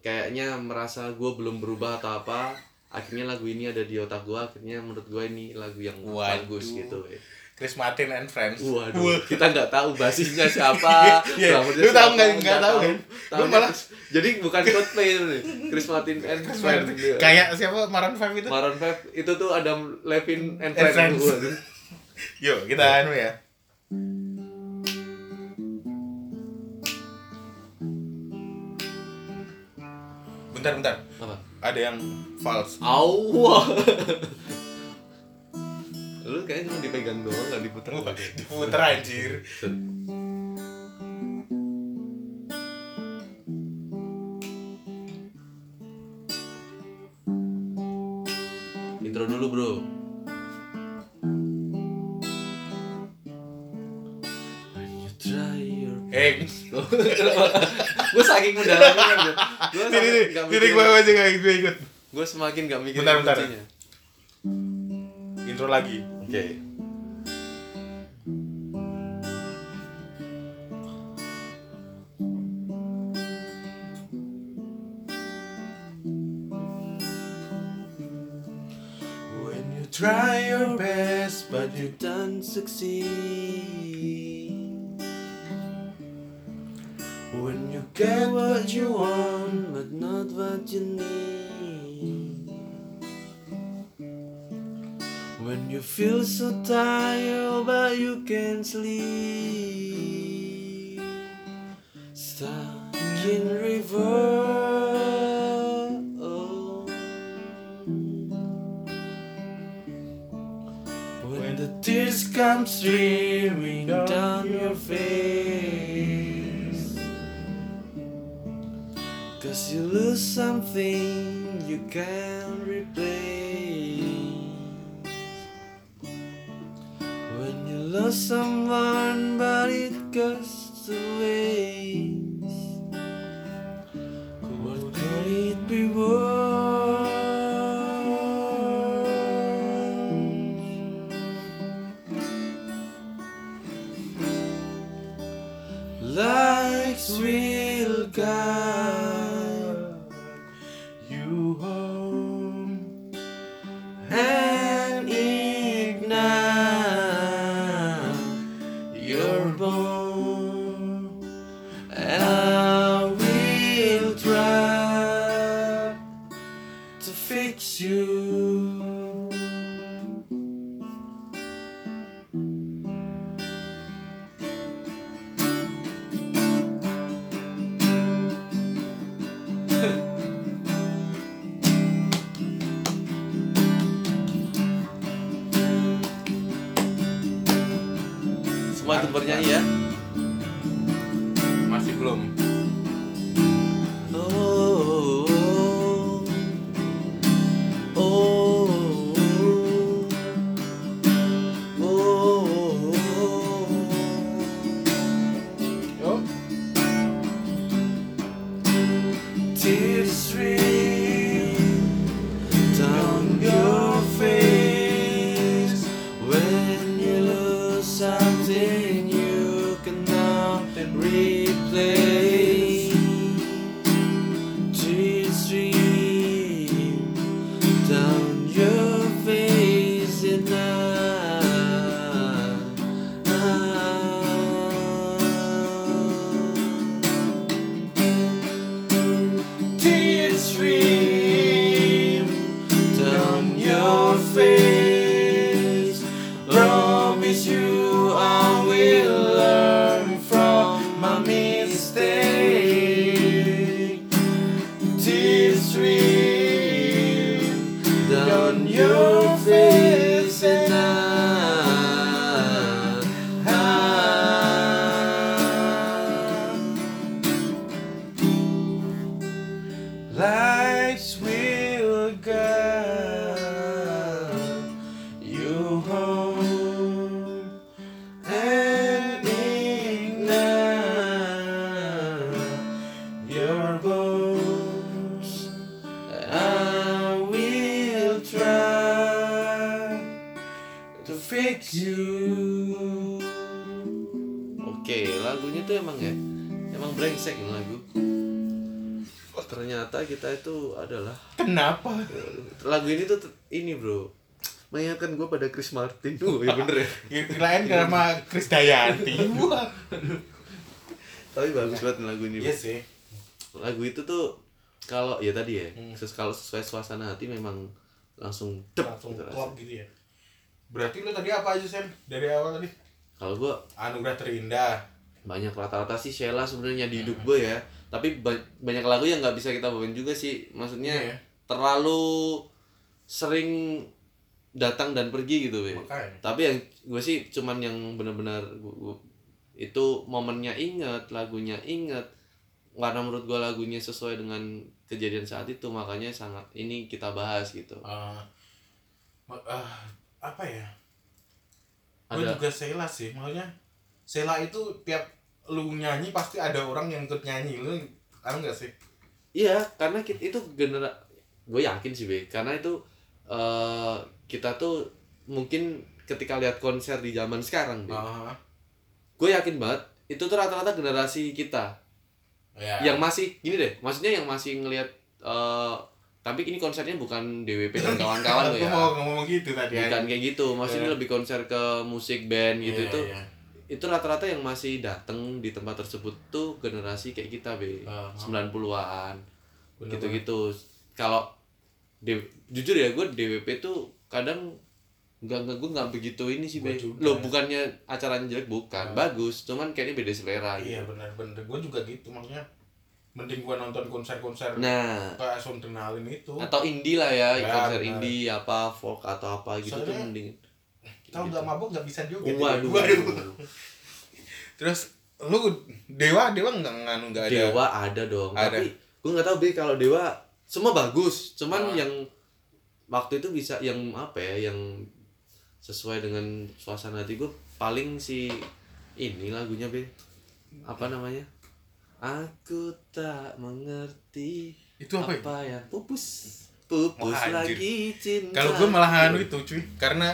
kayaknya merasa gue belum berubah atau apa akhirnya lagu ini ada di otak gue akhirnya menurut gue ini lagu yang Waduh. bagus gitu ya. Chris Martin and Friends. Waduh, Wah. kita nggak tahu basisnya siapa, Iya, drummernya lu tahu nggak? Nggak tahu kan? Tahu malah- jadi bukan Coldplay itu nih, Chris Martin and Chris Friends. Martin. Iya. Kayak siapa Maroon 5 itu? Maroon 5 itu tuh Adam Levine and And Friends. Friends. Waduh. Yuk, kita anu ya. Bentar bentar. Apa? Ada yang false. Awa. Lu kayaknya cuma dipegang doang nggak diputer. diputer anjir. Intro dulu bro. When gue saking mendalamnya gue sini nih sini gue aja gak gue ikut. Gue semakin gak mikir Bentar, bentar. kuncinya. intro lagi. Oke. When you try your best but you don't succeed get what you want but not what you need. When you feel so tired but you can't sleep. Stuck in reverse When the tears come streaming down your face you lose something you can't replace When you lose someone but it goes to waste What could it be worth? You. Semua ikut bernyanyi ya. Kita itu adalah kenapa? Lagu ini tuh ini bro. Mengingatkan gue pada Chris Martin. Oh ya bener ya. Kirain karena Chris Dayanti tapi bagus banget lagu ini iya bro. sih. Lagu itu tuh kalau ya tadi ya Hmm. kalau sesuai suasana hati memang langsung dep langsung gitu klop gitu ya. Berarti lu tadi apa aja Sam dari awal tadi? Kalau gue anugerah terindah. Banyak rata-rata sih Sheila sebenarnya di hidup gue ya tapi ba- banyak lagu yang nggak bisa kita bawain juga sih. Maksudnya Iya. terlalu sering datang dan pergi gitu be. Makanya. tapi yang gue sih cuman yang benar-benar itu momennya inget lagunya inget karena menurut gue lagunya sesuai dengan kejadian saat itu makanya sangat ini kita bahas gitu. Ma- eh, apa ya? Gue juga Sheila sih maksudnya Sheila itu tiap lu nyanyi pasti ada orang yang ikut nyanyi. Lu tahu nggak sih? Iya karena kita, itu genera gue yakin sih be. Karena itu eh kita tuh mungkin ketika lihat konser di zaman sekarang Be, Ah, gue yakin banget itu tuh rata-rata generasi kita. Ya. yang masih gini deh maksudnya yang masih ngelihat eh tapi ini konsernya bukan DWP dan kawan-kawan loh Aku ya. mau ngomong gitu tadi bukan kayak gitu maksudnya Iya. lebih konser ke musik band gitu Iya, itu iya. Itu rata-rata yang masih dateng di tempat tersebut tuh generasi kayak kita be. Ah. 90-an Bener-bener. gitu-gitu. kalau jujur ya gue DWP tuh kadang nggak nggak gue nggak begitu ini sih be. Lo bukannya acaranya jelek? Bukan. Ah. bagus cuman kayaknya beda selera iya gitu benar-benar gue juga gitu makanya mending gua nonton konser-konser nah. Kayak Sondrenalin itu. Atau indie lah ya, Ya, konser benar. indie apa folk atau apa gitu tuh Soalnya- mending kalau nggak mabuk nggak bisa juga. Waduh, terus lu dewa dewa nggak nganu nggak ada? Dewa ada dong. Ada. tapi gue nggak tahu be kalau dewa semua bagus. Cuman Ah. yang waktu itu bisa yang apa ya yang sesuai dengan suasana hati gue paling si ini lagunya be apa namanya? Aku tak mengerti itu apa, ya? yang pupus. Pupus anjir. lagi cinta. Kalau gue malah anu itu cuy. Karena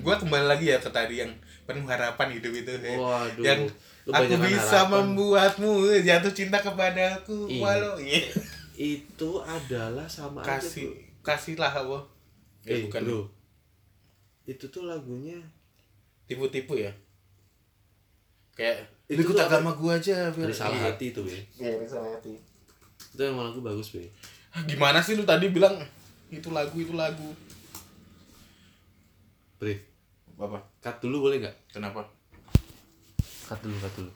gue kembali lagi ya ke tadi yang penuh harapan hidup itu ya. waduh yang aku bisa harapan. membuatmu jatuh cinta kepadaku Iya. walau iya. itu adalah sama kasih aja bro. kasihlah apa ya, eh bukan bro itu tuh lagunya tipu-tipu ya kayak Itu ikut agama gua aja biar dari salah Iya. hati itu be Iya, dari salah hati itu emang lagu bagus be Ah, gimana sih lu tadi bilang itu lagu itu lagu Bre, apa cut dulu boleh nggak kenapa cut dulu cut dulu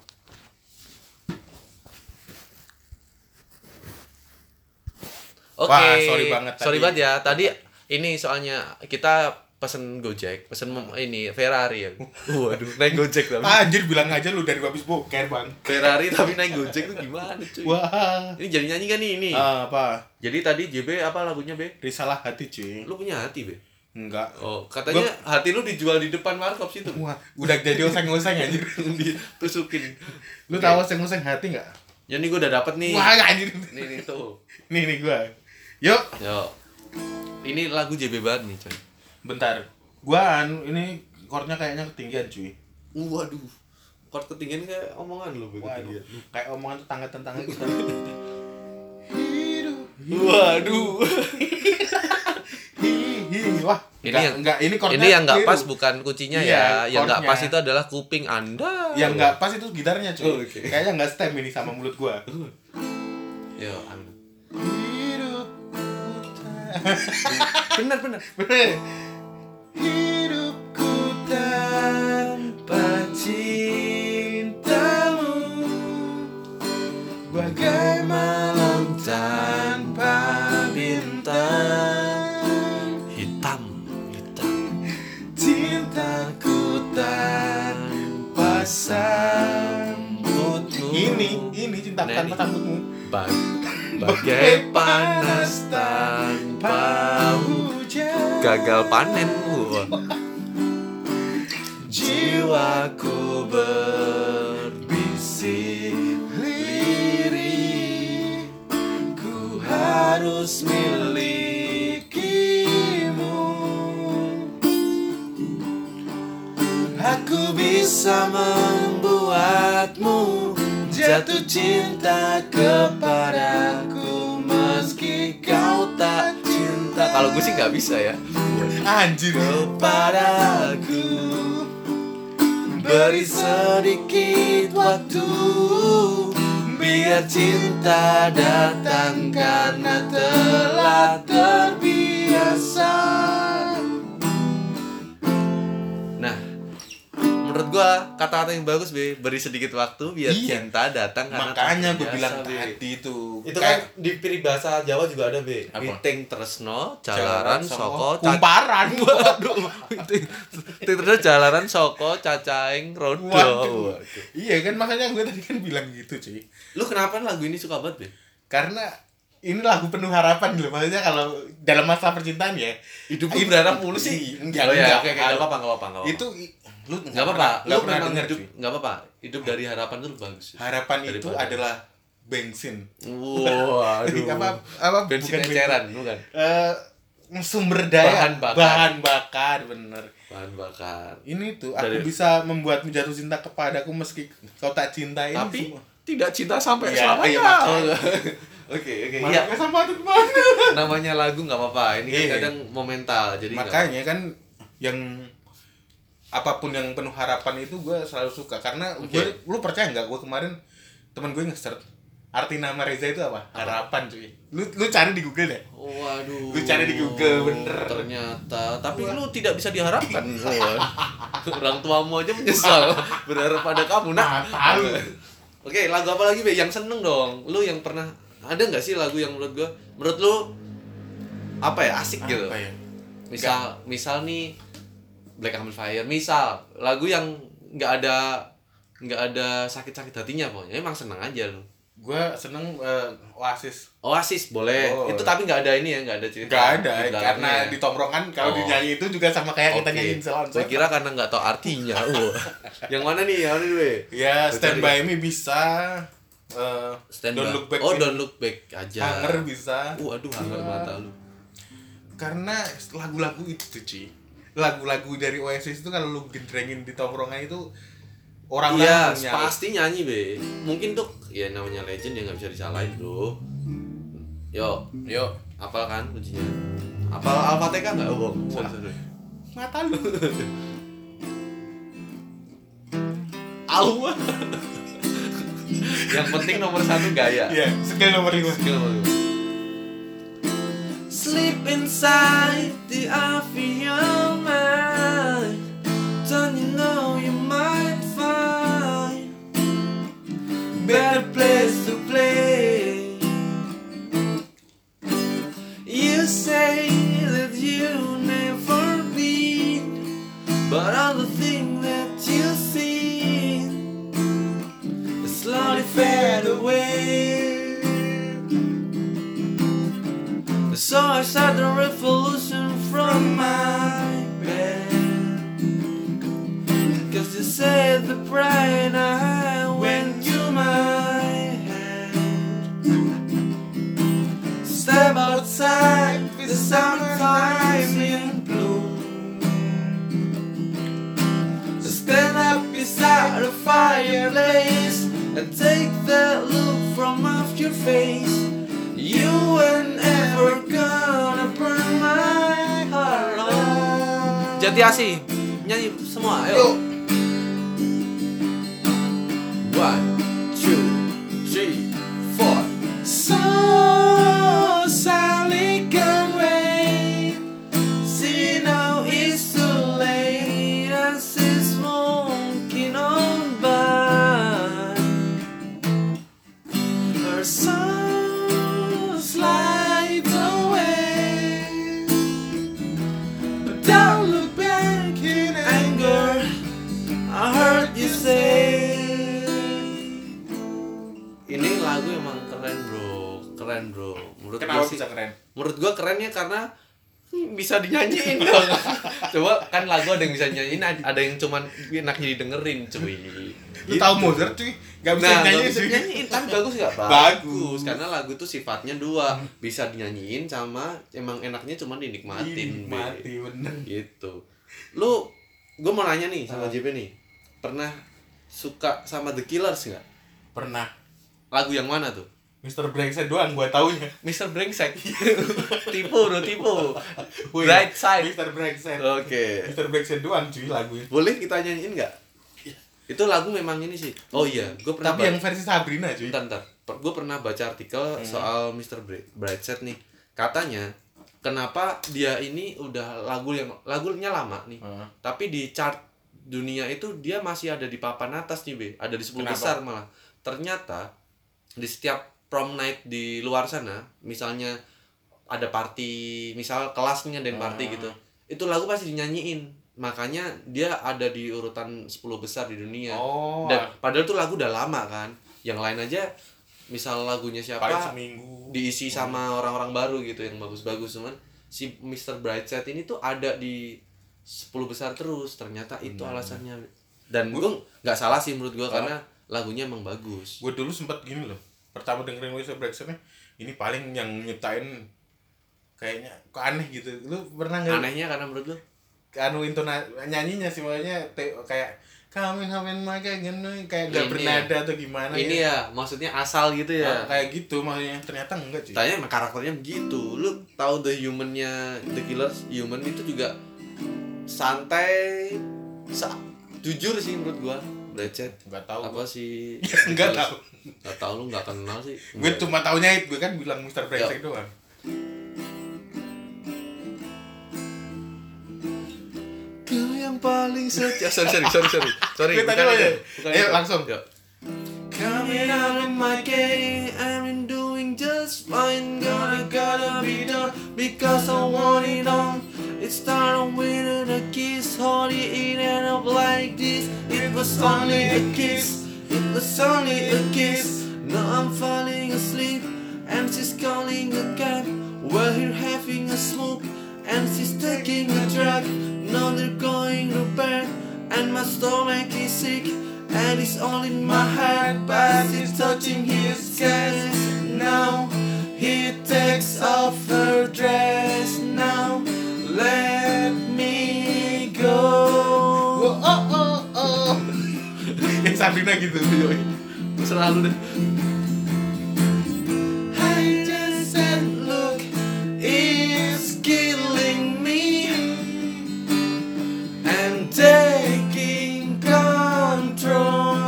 Oke, Wah, sorry banget sorry tadi. banget ya. Tadi ini soalnya kita pesen Gojek, pesen ini Ferrari ya. Waduh, naik Gojek tapi. Ah, anjir bilang aja lu dari habis boker bang Ferrari tapi naik Gojek tuh gimana cuy? wah Ini jadi nyanyi kan nih ini. Ah, apa Jadi tadi JB apa lagunya Be? risalah hati cuy Lu punya hati Be? Enggak Oh, katanya hati lu dijual di depan markop situ. wah udah jadi oseng-oseng anjir Ditusukin. lu tahu oseng-oseng hati nggak Ya nih gue udah dapet nih. wah anjir Nih nih tuh. nih nih gua yuk Yo. Ini lagu JB banget nih, coy. bentar gua anu ini chordnya kayaknya ketinggian cuy Waduh. Chord ketinggian kayak omongan lu ketinggian. kayak omongan tetangga-tetangga kita. Waduh. Wah. Ini enggak, yang- enggak ini Ini yang nggak pas bukan kuncinya Iya, ya. Yang nggak pas itu adalah kuping Anda. Yang nggak pas itu gitarnya cuy. Oh, oke. Kayaknya nggak stem ini sama mulut gua. Yo, bener bener. Bener. Hidupku tanpa cintamu Bagai malam tanpa Cinta Nah, sambutmu Bag bagai panas tanpa hujan. Gagal panen. Jiwaku berbisik lirik Ku harus milikimu. Aku bisa membuatmu jatuh cinta kepadaku Meski kau tak cinta. Kalau gue sih nggak bisa ya. Anjir. Kepadaku. Beri sedikit waktu. Biar cinta datang karena telah terbiasa gua kata-kata yang bagus be beri sedikit waktu biar Iya. cinta datang makanya gue bilang Be. tadi itu Itu kan di peribahasa Jawa juga ada, Be. Apa? Piting tresno jalaran soko kumparan Waduh, tresno jalaran soko cacaing rodo. Waduh. iya kan makanya gue tadi kan bilang gitu cuy Lu kenapa lagu ini suka banget, Be? karena ini lagu penuh harapan gitu maksudnya kalau dalam masalah percintaan ya Hidup berharap mulu sih. enggak oh ya, enggak enggak apa-apa, enggak apa-apa, enggak itu i- lu Enggak apa-apa. nggak Lu pernah memang denger, hidup cuy. enggak apa-apa. Hidup dari harapan itu bagus. harapan itu Daripada- adalah bensin Wah, aduh. apa apa bensin bukan eceran, bukan. Eh, sumber daya Bahan bakar. bahan bakar bener Bahan bakar. ini tuh aku Dari- bisa membuatmu jatuh cinta kepadaku meski kau tak cinta ini Tapi semua. tidak cinta sampai Iya, selamanya. iya, enggak. Oke, oke. Iya. Sama tuh ke mana Namanya lagu nggak apa-apa. Ini kan Iya. kadang momental. Jadi nggak- makanya kan yang apa pun yang penuh harapan itu gue selalu suka karena Oke. gue lu percaya nggak gue kemarin teman gue nge-search arti nama Reza itu apa harapan cuy lu lu cari di Google deh Waduh. Lu cari di Google, bener. Ternyata, tapi lu tidak bisa diharapkan. Orang tuamu aja menyesal berharap pada kamu. Nah, Nah, tahu. Oke, lagu apa lagi, Be? Yang seneng dong. Lu yang pernah ada nggak sih lagu yang menurut gua menurut lu apa ya asik gitu? apa ya Misal misal nih Black Amplifier, misal lagu yang nggak ada nggak ada sakit-sakit hatinya pokoknya emang seneng aja lu. gue seneng eh, Oasis Oasis boleh. Oh. Itu tapi nggak ada ini ya, nggak ada cerita. Gak ada di karena ya. di tongkrongan kalau Oh. dinyanyi itu juga sama kayak kita Oke. nyanyiin selon Saya kira karena nggak tahu artinya. Wah. yang mana nih? Yang mana nih, ya Stand. By Me bisa eh, Stand Don't by- Look Back Oh, Sih. don't look back aja. Hanger bisa Uh, aduh, hanger mata lu. karena lagu-lagu itu Ci lagu-lagu dari Oasis itu kalau lu gendrengin di tongkrongan itu orang Iya, punya pasti nyanyi, Be. Mungkin tuh ya namanya legend ya nggak bisa disalahin, Bro. Yo, yuk apal kan kuncinya? Apal Al-Fatihah nggak? Oh, bohong. Sorry, sorry. mata lu Au. Yang penting nomor satu gaya. Iya, skill nomor lima Skill nomor dua. Sleep inside the your fade away. So I start the revolution from my bed. Cause you said the pride I went to my head. Step outside, the summertime in bloom. Stand up beside the fireplace and take that look from off your face. You ain't ever gonna burn my heart out. Jati Asih, nyanyi semua, ayo. One, two, three, four. Bisa dinyanyiin dong. Coba kan lagu ada yang bisa nyanyiin, ada yang cuman enaknya didengerin cuy. lu tahu Mozart cuy gak bisa Nah, nyanyi nggak bisa cuy dinyanyiin, tapi bagus nggak? Bagus. Karena lagu tuh sifatnya dua, bisa dinyanyiin sama emang enaknya cuma dinikmatin. Be. mati bener Gitu. Lu, gue mau nanya nih sama Ah. JP nih, pernah suka sama The Killers nggak? pernah Lagu yang mana tuh? Mr. Brengsek doang gua taunya Mr. Brengsek. tipu bro, tipu. Bright Side. Mr. Brengsek Oke. Mr. Brengsek doang cuy lagunya Boleh kita nyanyiin nggak? Itu lagu memang ini sih. Oh iya, gue pernah tapi yang versi Sabrina cuy Bentar, bentar. Gue pernah baca artikel soal Mr. Brightside nih. Katanya, kenapa dia ini udah lagu yang lagunya lama nih. Heeh. Tapi di chart dunia itu dia masih ada di papan atas nih be ada di 10 Kenapa? besar malah ternyata di setiap prom night di luar sana misalnya ada party misal kelas nih ngadain party Ah. gitu itu lagu pasti dinyanyiin. Makanya dia ada di urutan 10 besar di dunia. Oh, dan padahal tuh lagu udah lama kan yang lain aja misal lagunya siapa diisi sama orang-orang baru gitu yang bagus-bagus cuman si Mr. Brightside ini tuh ada di 10 besar terus ternyata itu alasannya. Dan gue nggak salah sih menurut gue karena lagunya emang bagus. Gue dulu sempat gini loh pertama dengerin Wisa Braxton ini paling yang nyiptain kayaknya kok aneh gitu. Lu pernah nggak? Anehnya karena menurut lu? Anu intona nyanyinya sih makanya te- kayak kamen kamen maga gini kayak gak Ini bernada atau gimana ini ya. maksudnya asal gitu ya. Kayak gitu makanya ternyata enggak sih. Tanya karakternya begitu. Lu tahu The Human-nya The Killers? Human itu juga santai sa jujur sih menurut gua. Brightside nggak tahu apa sih? Nggak tahu nggak tahu lu nggak kenal sih gue cuma taunya itu gue kan bilang Mr. Brengsek doang Kau yang paling setia sorry sorry sorry sorry sorry tadi bukan mau itu. ya? Bukan Ayo, itu. langsung. Yuk. Coming out of my game, I've been doing just fine. Gonna gotta be done because I want it on. It started with a kiss, honey, it ended up like this. It was only a kiss, only a kiss. Now I'm falling asleep, and she's calling a cab. We're here having a smoke, and she's taking a drug. Now they're going to bed, and my stomach is sick. And it's all in my head, but it's touching his chest. Now he takes off her dress. Now let yang Sabrina gitu. Selalu deh. I just said, look, it's killing me and taking control.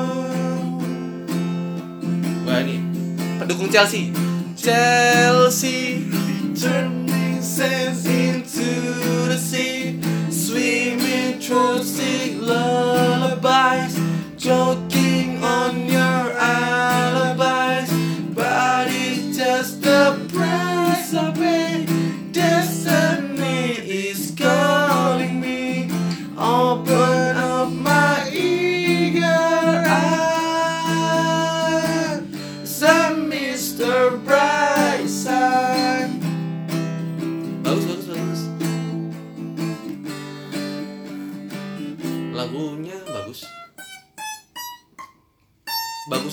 Wah ini pendukung Chelsea. Chelsea turning sands into the sea, swimming through sick lullabies, don't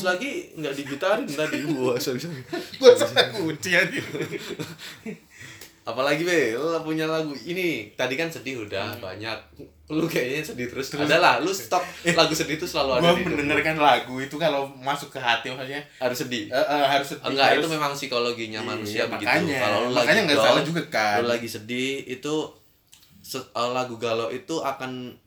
Bagus lagi nggak digitarin tadi. Wah, sorry, sorry. gue sampai kunci aja Apalagi be, lu punya lagu ini tadi kan sedih udah banyak. Lu kayaknya sedih terus. Adalah, lu stop lagu sedih itu selalu ada gue di hidup lu. mendengarkan lagu itu kalau masuk ke hati maksudnya harus sedih. eh, eh, harus sedih, Enggak, harus- itu memang psikologinya Iya, manusia begitu. makanya. Kalau lu Makanya lagi nggak down, salah juga kan. Lu lagi sedih itu se- eh, lagu galau itu akan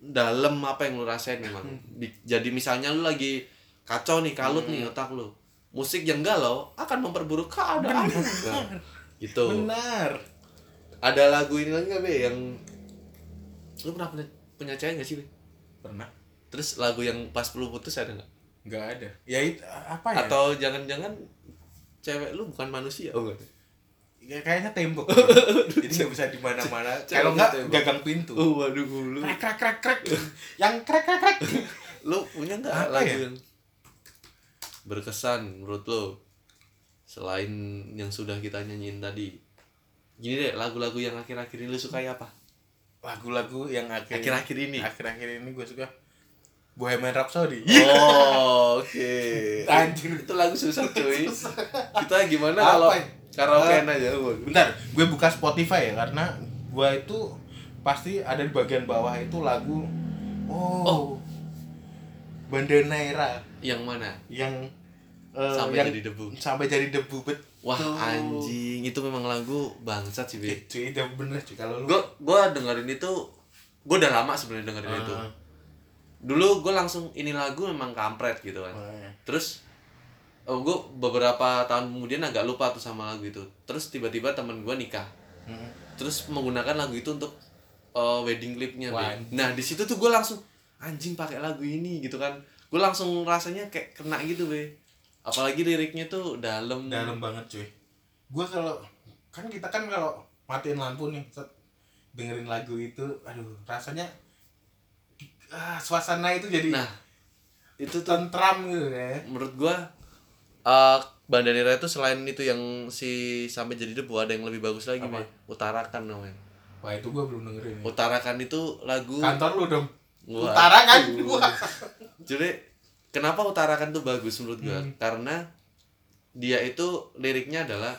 memperdalam apa yang lu rasain memang. Hmm. Di- Jadi misalnya lu lagi kacau nih, kalut nih Hmm. otak lu. Musik yang galau akan memperburuk keadaan. Nah, gitu. benar Ada lagu ini lagi gak be yang lu pernah punya, punya cewek gak sih be? pernah Terus lagu yang pas lu putus ada nggak? nggak ada ya itu apa ya Atau jangan-jangan cewek lu bukan manusia? Oh enggak. Ya, kayaknya tembok jadi nggak bisa di mana mana Cewek kalau nggak gagang pintu Oh waduh lu. krek krek krek krek yang krek krek krek Lu punya nggak lagu ya? yang berkesan menurut lu? Selain yang sudah kita nyanyiin tadi. Gini deh, lagu-lagu yang akhir-akhir ini lu sukai apa? lagu-lagu yang akhir Akhir-akhir ini. akhir-akhir ini gue suka Bohemian Rhapsody Oh, oke. Anjir. Itu lagu susah cuy. Kita gimana kalau karaokean aja waduh. bentar gue buka Spotify ya karena gue itu pasti ada di bagian bawah itu lagu oh, Oh. Bandanera Yang mana? yang eh, Sampai yang jadi debu. sampai jadi debu betul Wah anjing, itu memang lagu bangsat sih, Be. Eh, cuy itu bener cuy kalau lu gue gue dengerin itu gue udah lama sebenarnya dengerin itu Ah. dulu gue langsung ini lagu memang kampret gitu kan Oh, iya. terus oh, gue beberapa tahun kemudian agak lupa tuh sama lagu itu. Terus tiba-tiba temen gue nikah. Hmm. terus menggunakan lagu itu untuk uh, wedding clipnya nah di situ tuh gue langsung anjing pakai lagu ini gitu kan. Gue langsung rasanya kayak kena gitu be. Apalagi liriknya tuh dalam. Dalam banget cuy. Gua kalau kan kita kan kalau matiin lampu nih set, dengerin lagu itu aduh rasanya ah, suasana itu jadi nah itu tuh tentram gitu ya. menurut gua uh, Bandanera itu selain itu yang si sampai jadi debu ada yang lebih bagus lagi Apa? Be. utarakan namanya wah itu gua belum dengerin ya. utarakan itu lagu kantor lu dong Wah. utara kan gua jadi kenapa utarakan tuh bagus menurut gua Hmm. karena dia itu liriknya adalah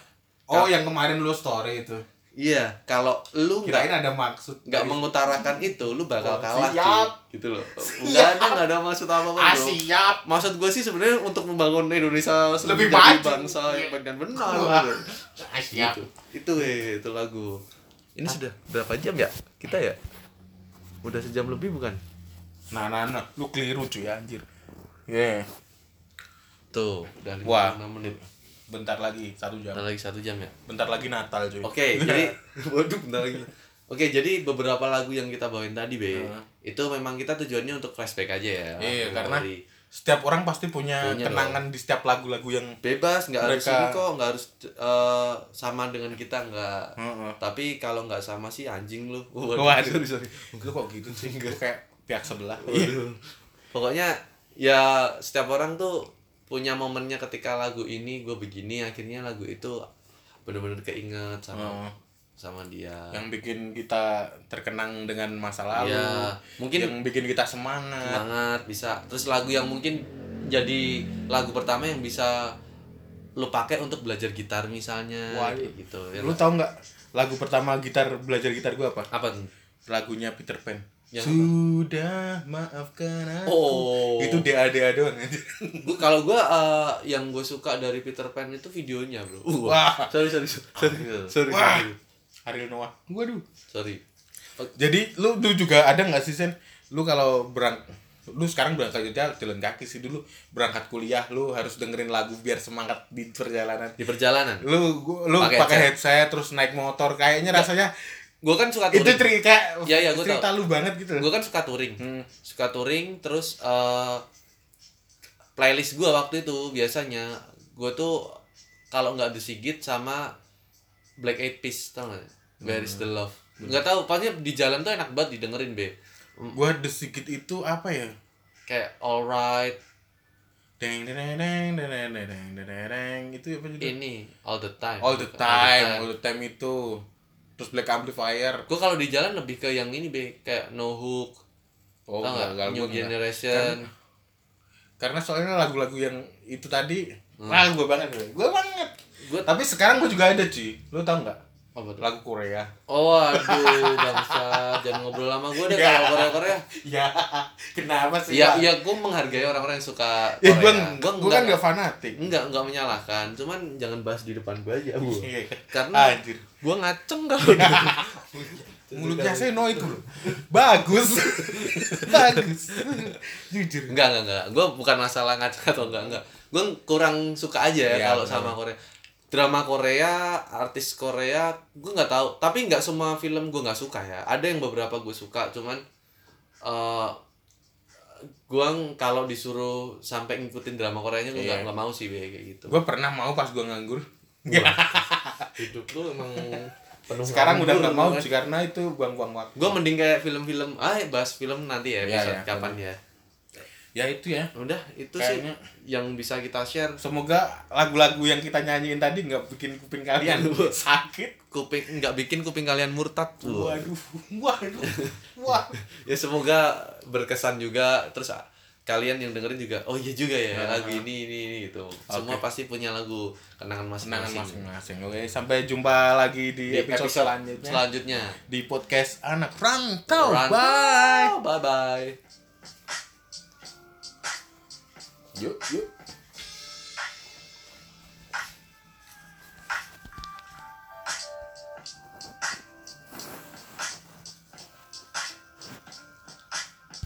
oh yang kemarin lu story itu iya kalau lu nggak ada maksud nggak mengutarakan itu lu bakal Oh, kalah siap. cuy. gitu loh. Nggak ada nggak ada maksud apa apa ah siap. Maksud gue sih sebenarnya untuk membangun Indonesia Lebih maju. bangsa yang baik dan benar ah siap. Gitu. itu eh itu lagu. Ini sudah berapa jam ya kita ya? Udah sejam lebih bukan? Nah nah nah. Lu keliru cuy anjir. Yeah. tuh udah Wah. 56 menit bentar lagi satu jam Bentar lagi satu jam ya bentar lagi Natal cuy oke jadi waduh bentar lagi Oke, jadi beberapa lagu yang kita bawain tadi, Be, Heeh. itu memang kita tujuannya untuk flashback aja ya. Iya, karena Memori. setiap orang pasti punya, Punya kenangan di setiap lagu-lagu yang bebas, nggak harus Mereka- ini kok, nggak harus eh, sama dengan kita, nggak. Heeh. Tapi kalau nggak sama sih anjing lu. Waduh. sorry, sorry. lu kok gitu sih lu kayak pihak sebelah Waduh. Pokoknya ya setiap orang tuh punya momennya ketika lagu ini gue begini akhirnya lagu itu bener-bener keinget sama Heeh. sama dia. yang bikin kita terkenang dengan masa lalu Iya, mungkin yang bikin kita semangat semangat bisa. Terus lagu yang mungkin jadi lagu pertama yang bisa lu pakai untuk belajar gitar misalnya Waduh. kayak gitu. Ya lu tau nggak lagu pertama gitar belajar gitar gua apa apa tuh? lagunya Peter Pan Yang sudah maafkan aku Oh. itu DA-DA doang anjir. Gua kalau gua eh, yang gue suka dari Peter Pan itu videonya, Bro. Wah. sorry sorry sorry. Sorry. Wah. sorry. Ariel Noah waduh sorry. jadi lu lu juga ada nggak sih sen lu kalau berang lu sekarang berangkat kerja jalan kaki sih dulu berangkat kuliah lu harus dengerin lagu biar semangat di perjalanan Di perjalanan. lu gua- lu Pakai pakai headset terus naik motor kayaknya rasanya gue kan suka touring. itu cerita ya ya gue cerita tau. lu banget gitu gue kan suka touring hmm. suka touring terus uh, playlist gue waktu itu biasanya gue tuh kalau nggak disigit sama Black Eyed Peas tau gak Where is the love nggak tahu pasti di jalan tuh enak banget didengerin be gue disigit itu apa ya kayak alright deng deng deng deng deng deng deng itu apa sih? ini all the time all the time all the time, all the time itu terus black amplifier Gue kalau di jalan lebih ke yang ini be, kayak No Hook, oh tau nggak? enggak, New gua enggak. Generation. karena soalnya lagu-lagu yang itu tadi Hmm. ah gue banget gue gue banget Gue tapi sekarang gue juga ada cuy lu tau nggak apa tuh? lagu Korea Oh aduh bangsa jangan ngobrol lama gue deh Ya. kalau Korea Korea. ya kenapa sih Ya ya gue menghargai orang-orang yang suka ya Korea. gue Gua gue kan gak fanatik enggak enggak menyalahkan, cuman jangan bahas di depan gue aja, Bu. Iya. Karena anjir gue ngaceng kalau mulutnya Seno itu bagus bagus jujur Enggak, enggak, enggak. Gue bukan masalah ngaceng atau enggak, enggak. Gue kurang suka aja ya Iya, kalau sama Korea. Drama Korea, artis Korea, gue nggak tahu. Tapi nggak semua film gue nggak suka ya. Ada yang beberapa gue suka, cuman eh gue kalau disuruh sampai ngikutin drama Koreanya gue nggak Iya. nggak mau sih kayak gitu. gue pernah mau pas gue nganggur Hidup lu emang penuh sekarang udah nggak mau kan. sih karena itu buang-buang waktu. Gue mending kayak film-film ah bahas film nanti ya Iya, episode iya. kapan ya. Ya itu ya. Udah itu Kayaknya- sih yang bisa kita share. Semoga lagu-lagu yang kita nyanyiin tadi nggak bikin kuping kalian. Sakit. Kuping nggak bikin kuping kalian murtad. Waduh waduh wah ya semoga berkesan juga. Terus kalian yang dengerin juga oh iya juga ya Nah. lagu ini ini ini gitu. Semua pasti punya lagu kenangan masing-masing. masing-masing. Oke sampai jumpa lagi di, di episode, selanjutnya. selanjutnya. Di podcast anak rantau. Rantau. bye. Bye bye yuk yuk